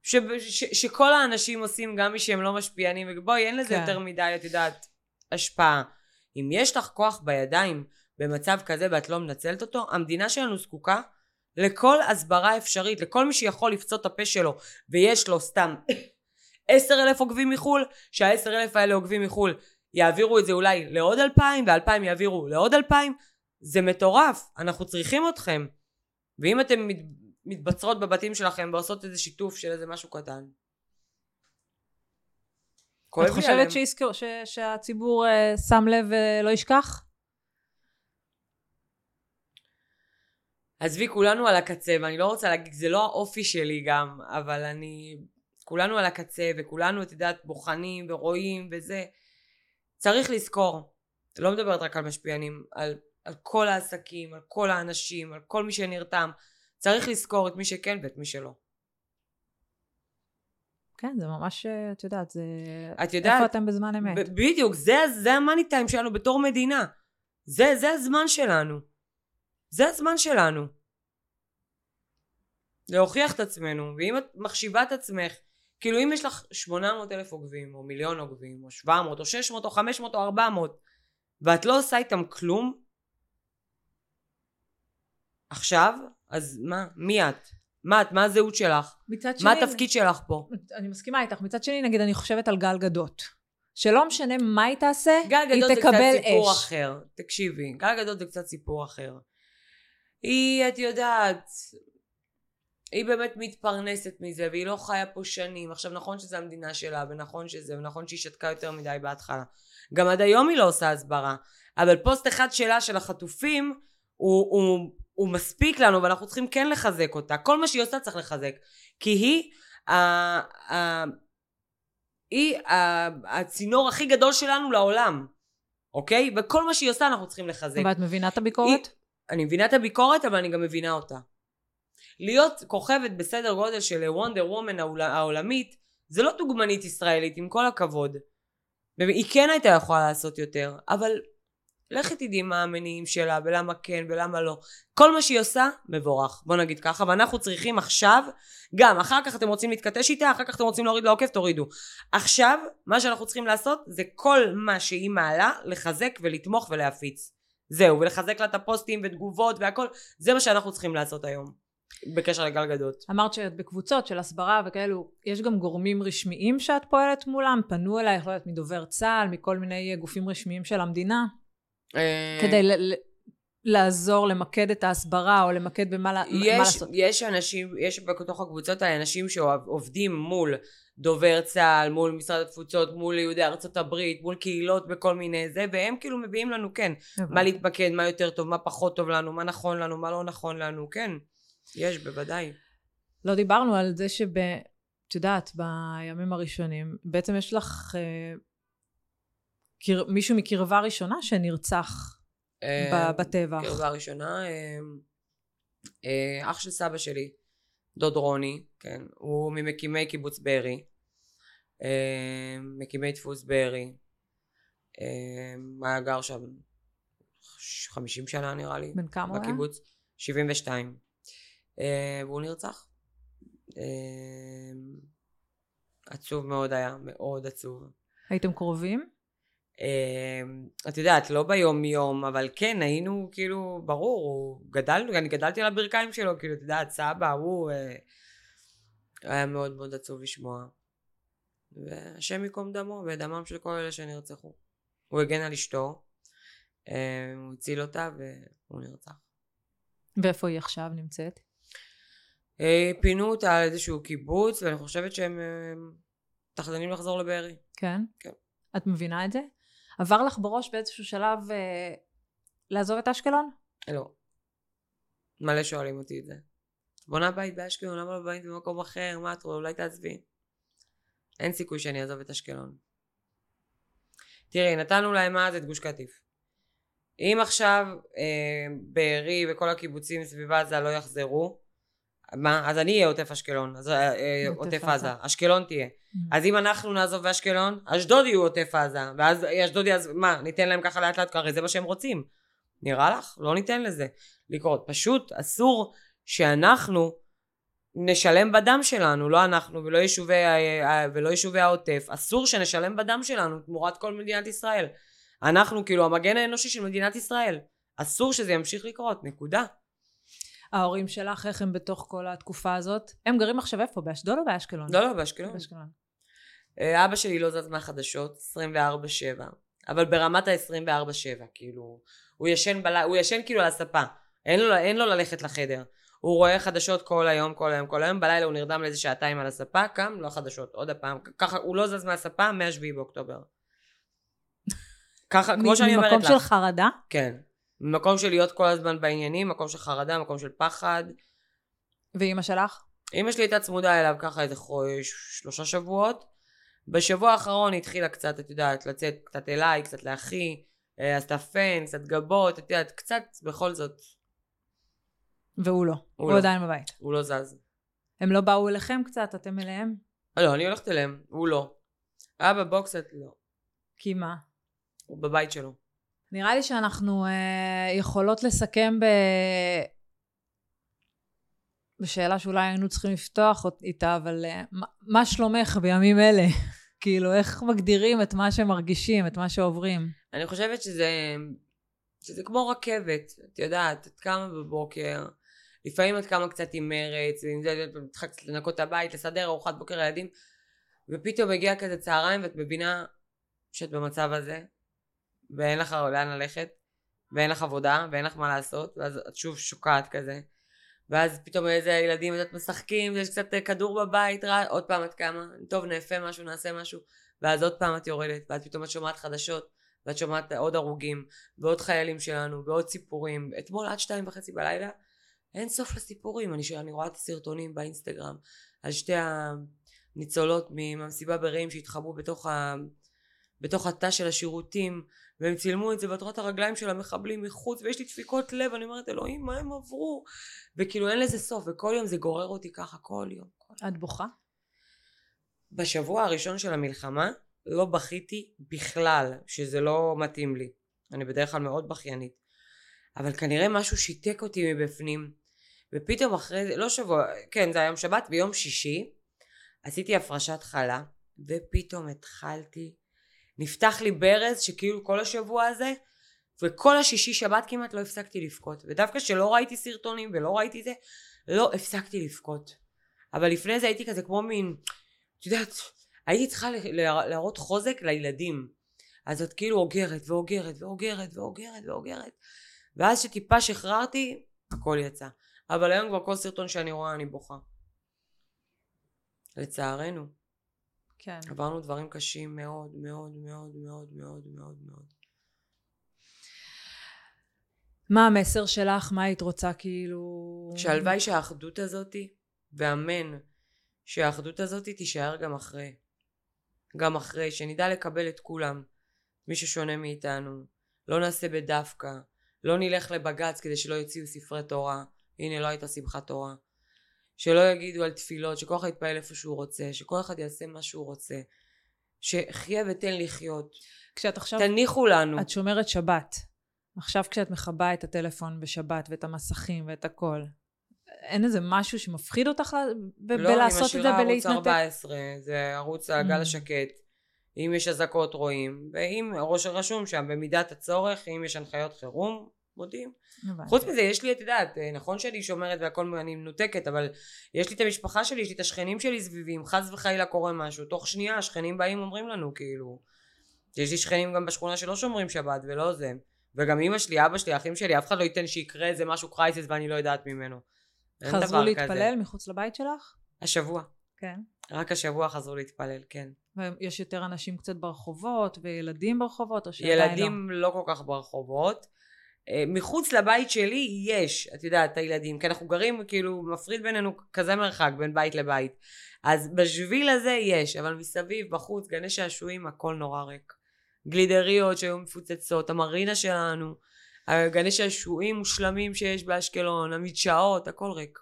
ש, ש, שכל האנשים עושים, גם מי שהם לא משפיענים, ובואי, אין לזה כן. יותר מדי, את יודעת, השפעה. אם יש לך כוח בידיים במצב כזה ואת לא מנצלת אותו, המדינה שלנו זקוקה לכל הסברה אפשרית, לכל מי שיכול לפצות את הפה שלו ויש לו סתם *coughs* עשר אלף עוקבים מחו"ל, שהעשר אלף האלה עוקבים מחו"ל יעבירו את זה אולי לעוד אלפיים ואלפיים יעבירו לעוד אלפיים, זה מטורף, אנחנו צריכים אתכם. ואם אתם מת, מתבצרות בבתים שלכם ועושות איזה שיתוף של איזה משהו קטן. כואב את לי חושבת עליהם. שיזכור, ש, שהציבור אה, שם לב ולא ישכח? עזבי, כולנו על הקצה, ואני לא רוצה להגיד, זה לא האופי שלי גם, אבל אני... כולנו על הקצה, וכולנו, את יודעת, בוחנים ורואים וזה. צריך לזכור, לא מדברת רק על משפיענים, על, על כל העסקים, על כל האנשים, על כל מי שנרתם. צריך לזכור את מי שכן ואת מי שלא. כן, זה ממש, את יודעת, זה... את יודעת, איפה אתם בזמן אמת? ב- בדיוק, זה, זה המאני טיים שלנו בתור מדינה. זה, זה הזמן שלנו. זה הזמן שלנו. להוכיח את עצמנו, ואם את מחשיבה את עצמך, כאילו אם יש לך 800 אלף עוקבים, או מיליון עוקבים, או 700, או 600, או 500, או 400, ואת לא עושה איתם כלום, עכשיו, אז מה, מי את? מה את? מה הזהות שלך? מצד מה התפקיד שלך פה? אני מסכימה איתך. מצד שני, נגיד, אני חושבת על גל גדות. שלא משנה מה היא תעשה, גל היא גדות זה קצת תקבל סיפור אש. אחר. תקשיבי, גל גדות זה קצת סיפור אחר. היא, את יודעת, היא באמת מתפרנסת מזה, והיא לא חיה פה שנים. עכשיו, נכון שזו המדינה שלה, ונכון שזה, ונכון שהיא שתקה יותר מדי בהתחלה. גם עד היום היא לא עושה הסברה. אבל פוסט אחד שלה, של החטופים, הוא, הוא, הוא מספיק לנו, ואנחנו צריכים כן לחזק אותה. כל מה שהיא עושה צריך לחזק. כי היא, ה, ה, היא ה, הצינור הכי גדול שלנו לעולם. אוקיי? וכל מה שהיא עושה אנחנו צריכים לחזק. ואת מבינה את הביקורת? היא, אני מבינה את הביקורת, אבל אני גם מבינה אותה. להיות כוכבת בסדר גודל של וונדר וומן העולמית, זה לא דוגמנית ישראלית, עם כל הכבוד. היא כן הייתה יכולה לעשות יותר, אבל לכי תדעי מה המניעים שלה, ולמה כן, ולמה לא. כל מה שהיא עושה, מבורך. בוא נגיד ככה, ואנחנו צריכים עכשיו, גם, אחר כך אתם רוצים להתכתש איתה, אחר כך אתם רוצים להוריד לעוקף, תורידו. עכשיו, מה שאנחנו צריכים לעשות, זה כל מה שהיא מעלה, לחזק ולתמוך ולהפיץ. זהו, ולחזק לה את הפוסטים ותגובות והכל, זה מה שאנחנו צריכים לעשות היום. בקשר לגל גדות. אמרת שאת בקבוצות של הסברה וכאלו, יש גם גורמים רשמיים שאת פועלת מולם? פנו אלייך, לא יודעת, מדובר צה"ל, מכל מיני גופים רשמיים של המדינה? אה, כדי ל- לעזור למקד את ההסברה או למקד במה לה- מה יש, לעשות. יש אנשים, יש בתוך הקבוצות האלה אנשים שעובדים מול דובר צה"ל, מול משרד התפוצות, מול יהודי ארצות הברית, מול קהילות בכל מיני זה, והם כאילו מביאים לנו, כן, מה להתמקד, מה יותר טוב, מה פחות טוב לנו, מה נכון לנו, מה לא נכון לנו, כן, יש, בוודאי. לא דיברנו על זה שב... את יודעת, בימים הראשונים, בעצם יש לך אה, קר... מישהו מקרבה ראשונה שנרצח ב- בטבח. קרבה ראשונה, אה, אה, אח של סבא שלי, דוד רוני, כן, הוא ממקימי קיבוץ בארי, אה, מקימי דפוס בארי, אה, היה גר שם 50 שנה נראה לי, בן כמה הוא היה? בקיבוץ, 72, אה, והוא נרצח. אה, עצוב מאוד היה, מאוד עצוב. הייתם קרובים? אמ, את יודעת, לא ביום יום, אבל כן, היינו כאילו, ברור, גדלנו, אני גדלתי על הברכיים שלו, כאילו, את יודעת, סבא, הוא... אה, היה מאוד מאוד עצוב לשמוע. והשם ייקום דמו, ודמם של כל אלה שנרצחו. הוא הגן על אשתו, אה, הוא הציל אותה, והוא נרצח. ואיפה היא עכשיו נמצאת? אה, פינו אותה על איזשהו קיבוץ, ואני חושבת שהם אה, מתכננים לחזור לבארי. כן? כן. את מבינה את זה? עבר לך בראש באיזשהו שלב אה, לעזוב את אשקלון? לא. מלא שואלים אותי את זה. בונה בית באשקלון, למה לא בית במקום אחר? מה את רואה? אולי תעזבי. אין סיכוי שאני אעזוב את אשקלון. תראי, נתנו להם אז את גוש קטיף. אם עכשיו אה, בארי וכל הקיבוצים סביב עזה לא יחזרו, מה? אז אני אהיה עוטף אשקלון, אז אה, אה, עוטף עזה. אשקלון תהיה. Mm. אז אם אנחנו נעזוב באשקלון, אשדוד יהיו עוטף עזה, ואז אשדוד יעז... מה, ניתן להם ככה לאט לאט, הרי זה מה שהם רוצים. נראה לך? לא ניתן לזה לקרות. פשוט אסור שאנחנו נשלם בדם שלנו, לא אנחנו ולא יישובי, ולא יישובי העוטף, אסור שנשלם בדם שלנו תמורת כל מדינת ישראל. אנחנו כאילו המגן האנושי של מדינת ישראל. אסור שזה ימשיך לקרות, נקודה. ההורים שלך, איך הם בתוך כל התקופה הזאת? הם גרים עכשיו איפה? באשדוד או באשקלון? לא, לא, באשקלון. באשקלון. אה, אבא שלי לא זז מהחדשות, 24-7, אבל ברמת ה-24-7, כאילו, הוא ישן, בל... הוא ישן כאילו על הספה, אין לו, אין לו ללכת לחדר. הוא רואה חדשות כל היום, כל היום, כל היום, בלילה הוא נרדם לאיזה שעתיים על הספה, קם, לא חדשות, עוד הפעם, ככה, הוא לא זז מהספה מ-7 באוקטובר. ככה, כמו שאני אומרת לך. ממקום של חרדה? כן. ממקום של להיות כל הזמן בעניינים, מקום של חרדה, מקום של פחד. ואימא שלך? אמא שלי הייתה צמודה אליו ככה איזה חו- שלושה שבועות. בשבוע האחרון היא התחילה קצת, את יודעת, לצאת קצת אליי, קצת לאחי, אה, עשתה פן, קצת גבות, את יודעת, קצת בכל זאת, והוא לא. הוא לא. עדיין בבית. הוא לא זז. הם לא באו אליכם קצת? אתם אליהם? לא, אני הולכת אליהם, הוא לא. אבא בוקסט, לא. כי מה? הוא בבית שלו. נראה לי שאנחנו אה, יכולות לסכם ב... בשאלה שאולי היינו צריכים לפתוח איתה, אבל אה, מה, מה שלומך בימים אלה? *laughs* כאילו, איך מגדירים את מה שמרגישים, את מה שעוברים? אני חושבת שזה, שזה כמו רכבת, את יודעת, את קמה בבוקר, לפעמים את קמה קצת עם מרץ, ועם זה את צריכה קצת לנקות את הבית, לסדר ארוחת בוקר לילדים, ופתאום מגיע כזה צהריים ואת מבינה שאת במצב הזה, ואין לך לאן ללכת, ואין לך עבודה, ואין לך מה לעשות, ואז את שוב שוקעת כזה. ואז פתאום איזה ילדים יודעת משחקים, יש קצת אה, כדור בבית, רע, עוד פעם את קמה, טוב נאפה משהו, נעשה משהו, ואז עוד פעם את יורדת, ואז פתאום את שומעת חדשות, ואת שומעת עוד הרוגים, ועוד חיילים שלנו, ועוד סיפורים. אתמול עד שתיים וחצי בלילה, אין סוף לסיפורים. אני, אני רואה את הסרטונים באינסטגרם על שתי הניצולות מהמסיבה ברעים שהתחבאו בתוך, בתוך התא של השירותים, והם צילמו את זה, ואת רואה את הרגליים של המחבלים מחוץ, ויש לי דפיקות לב, אני אומרת, אלוהים, מה הם עברו? וכאילו אין לזה סוף, וכל יום זה גורר אותי ככה, כל יום. את בוכה? בשבוע הראשון של המלחמה, לא בכיתי בכלל, שזה לא מתאים לי. אני בדרך כלל מאוד בכיינית. אבל כנראה משהו שיתק אותי מבפנים, ופתאום אחרי זה, לא שבוע, כן, זה היום שבת, ביום שישי, עשיתי הפרשת חלה, ופתאום התחלתי, נפתח לי ברז שכאילו כל השבוע הזה, וכל השישי שבת כמעט לא הפסקתי לבכות. ודווקא שלא ראיתי סרטונים ולא ראיתי זה, לא הפסקתי לבכות. אבל לפני זה הייתי כזה כמו מין, את יודעת, הייתי צריכה להראות חוזק לילדים. אז את כאילו אוגרת ואוגרת ואוגרת ואוגרת ואוגרת. ואז שטיפה שחררתי, הכל יצא. אבל היום כבר כל סרטון שאני רואה אני בוכה. לצערנו. כן. עברנו דברים קשים מאוד מאוד מאוד מאוד מאוד מאוד מאוד. מה המסר שלך? מה היית רוצה כאילו... שהלוואי שהאחדות הזאתי, ואמן שהאחדות הזאתי תישאר גם אחרי. גם אחרי, שנדע לקבל את כולם, מי ששונה מאיתנו. לא נעשה בדווקא, לא נלך לבג"ץ כדי שלא יוציאו ספרי תורה. הנה לא הייתה שמחת תורה. שלא יגידו על תפילות, שכל אחד יתפעל איפה שהוא רוצה, שכל אחד יעשה מה שהוא רוצה. שחיה ותן לחיות. כשאת עכשיו... תניחו לנו. את שומרת שבת. עכשיו כשאת מכבה את הטלפון בשבת ואת המסכים ואת הכל, אין איזה משהו שמפחיד אותך ב- לא, בלעשות את זה אני ולהתנתק? משאירה ערוץ 14, זה ערוץ הגל Mm. השקט. אם יש אזעקות רואים, ואם ראש רשום שם במידת הצורך, אם יש הנחיות חירום, הבנתי. חוץ מזה יש לי את יודעת אה, נכון שאני שומרת והכל אני מנותקת אבל יש לי את המשפחה שלי יש לי את השכנים שלי סביבי אם חס וחלילה קורה משהו תוך שנייה השכנים באים אומרים לנו כאילו יש לי שכנים גם בשכונה שלא שומרים שבת ולא זה וגם אמא שלי אבא שלי אחים שלי אף אחד לא ייתן שיקרה איזה משהו קרייסיס ואני לא יודעת ממנו. חזרו להתפלל כזה. מחוץ לבית שלך? השבוע כן. רק השבוע חזרו להתפלל כן ויש יותר אנשים קצת ברחובות וילדים ברחובות או שעדיין לא? ילדים לא כל כך ברחובות מחוץ לבית שלי יש, את יודעת, את הילדים, כי אנחנו גרים, כאילו, מפריד בינינו כזה מרחק בין בית לבית. אז בשביל הזה יש, אבל מסביב, בחוץ, גני שעשועים, הכל נורא ריק. גלידריות שהיו מפוצצות, המרינה שלנו, הגני שעשועים מושלמים שיש באשקלון, המדשאות, הכל ריק.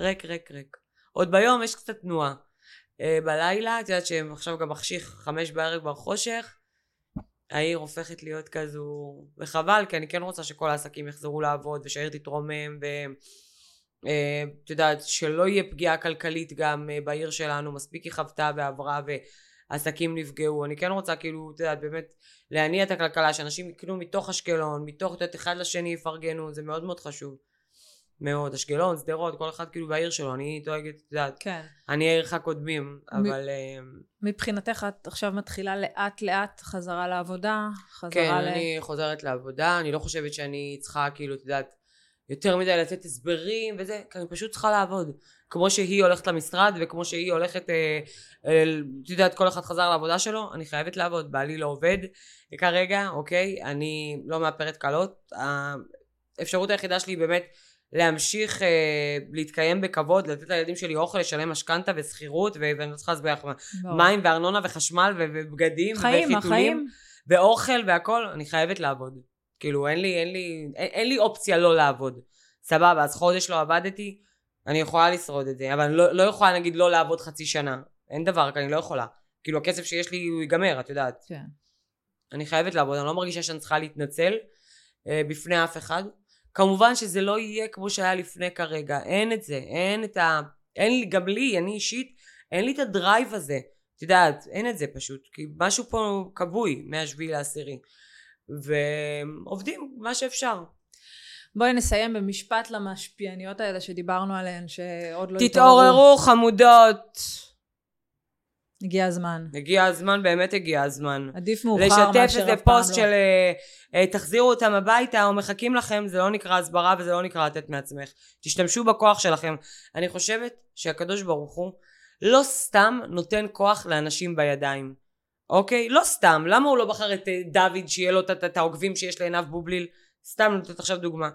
ריק, ריק, ריק. עוד ביום יש קצת תנועה. אה, בלילה, את יודעת שהם עכשיו גם מחשיך חמש בערב כבר חושך, העיר הופכת להיות כזו, וחבל, כי אני כן רוצה שכל העסקים יחזרו לעבוד, ושהעיר תתרומם, ואת יודעת, שלא יהיה פגיעה כלכלית גם אה, בעיר שלנו, מספיק היא חוותה ועברה, ועסקים נפגעו. אני כן רוצה, כאילו, את יודעת, באמת, להניע את הכלכלה, שאנשים יקנו מתוך אשקלון, מתוך, את יודעת, אחד לשני יפרגנו, זה מאוד מאוד חשוב. מאוד. אשקלון, שדרות, כל אחד כאילו בעיר שלו, אני דואגת, את יודעת, כן. אני עירך קודמים, אבל... אה, מבחינתך את עכשיו מתחילה לאט לאט חזרה לעבודה? חזרה כן, ל... אני חוזרת לעבודה, אני לא חושבת שאני צריכה כאילו, את יודעת, יותר מדי לתת הסברים וזה, כי אני פשוט צריכה לעבוד. כמו שהיא הולכת למשרד וכמו שהיא הולכת, אה, אה, את יודעת, כל אחד חזר לעבודה שלו, אני חייבת לעבוד, בעלי לא עובד כרגע, אוקיי? אני לא מאפרת קלות. האפשרות היחידה שלי היא באמת להמשיך אה, להתקיים בכבוד, לתת לילדים שלי אוכל, לשלם משכנתה ושכירות, ואני לא צריכה להסביר לך. מים וארנונה וחשמל ובגדים חיים, וחיתולים. החיים. ואוכל והכל, אני חייבת לעבוד. כאילו, אין לי, אין לי, אין, אין לי אופציה לא לעבוד. סבבה, אז חודש לא עבדתי, אני יכולה לשרוד את זה, אבל אני לא, לא יכולה, נגיד, לא לעבוד חצי שנה. אין דבר, אני לא יכולה. כאילו, הכסף שיש לי, הוא ייגמר, את יודעת. כן. אני חייבת לעבוד, אני לא מרגישה שאני צריכה להתנצל אה, בפני אף אחד. כמובן שזה לא יהיה כמו שהיה לפני כרגע, אין את זה, אין את ה... אין לי, גם לי, אני אישית, אין לי את הדרייב הזה. את יודעת, אין את זה פשוט, כי משהו פה כבוי מהשביעי לעשירי. ועובדים מה שאפשר. בואי נסיים במשפט למשפיעניות האלה שדיברנו עליהן, שעוד לא תתעוררו חמודות. הגיע הזמן. הגיע הזמן, באמת הגיע הזמן. עדיף מאוחר לשתף מאשר איזה אף פעם פוסט לא. של אה, אה, תחזירו אותם הביתה או מחכים לכם, זה לא נקרא הסברה וזה לא נקרא לתת מעצמך. תשתמשו בכוח שלכם. אני חושבת שהקדוש ברוך הוא לא סתם נותן כוח לאנשים בידיים. אוקיי? לא סתם. למה הוא לא בחר את אה, דוד שיהיה לו את- העוקבים שיש לעינב בובליל? סתם נותנת עכשיו דוגמה.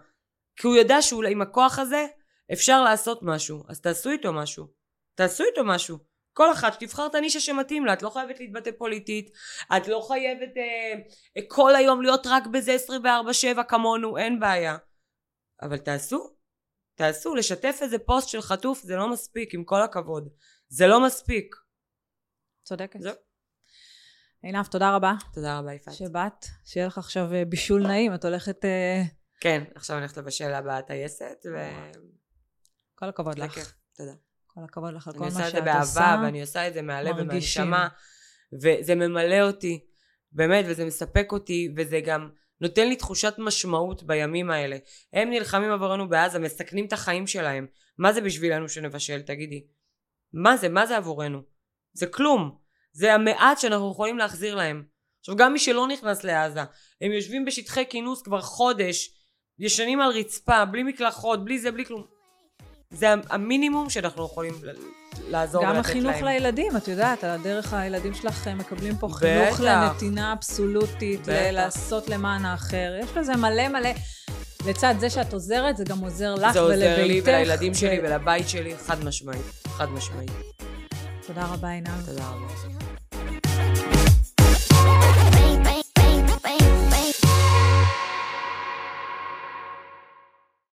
כי הוא ידע שעם הכוח הזה אפשר לעשות משהו. אז תעשו איתו משהו. תעשו איתו משהו. כל אחת שתבחר את הנישה שמתאים לה, את לא חייבת להתבטא פוליטית, את לא חייבת אה, אה, כל היום להיות רק בזה 24-7 כמונו, אין בעיה. אבל תעשו, תעשו, לשתף איזה פוסט של חטוף זה לא מספיק, עם כל הכבוד. זה לא מספיק. צודקת. זהו. עינב, תודה רבה תודה רבה יפעת. שבאת. שיהיה לך עכשיו אה, בישול נעים. את הולכת... אה, כן, עכשיו אני הולכת לבשל לה בטייסת, ו... כל הכבוד לך. תודה. כל הכבוד לך על כל אני מה עושה את שאת זה עושה. באהבה, ואני עושה את זה מהלב. ומהנשמה, וזה ממלא אותי, באמת, וזה מספק אותי, וזה גם נותן לי תחושת משמעות בימים האלה. הם נלחמים עבורנו בעזה, מסכנים את החיים שלהם. מה זה בשבילנו שנבשל, תגידי? מה זה? מה זה עבורנו? זה כלום. זה המעט שאנחנו יכולים להחזיר להם. עכשיו, גם מי שלא נכנס לעזה, הם יושבים בשטחי כינוס כבר חודש, ישנים על רצפה, בלי מקלחות, בלי זה, בלי כלום. זה המינימום שאנחנו יכולים לעזור גם ולתת החינוך להם. לילדים, את יודעת, על הדרך הילדים שלך הם מקבלים פה בטח. חינוך לנתינה אבסולוטית, לעשות למען האחר. יש לזה מלא מלא. לצד זה שאת עוזרת, זה גם עוזר לך זה ולביתך. עוזר לי ולילדים שלי ולבית שלי, חד משמעית. חד משמעית. תודה רבה, עינב. תודה רבה.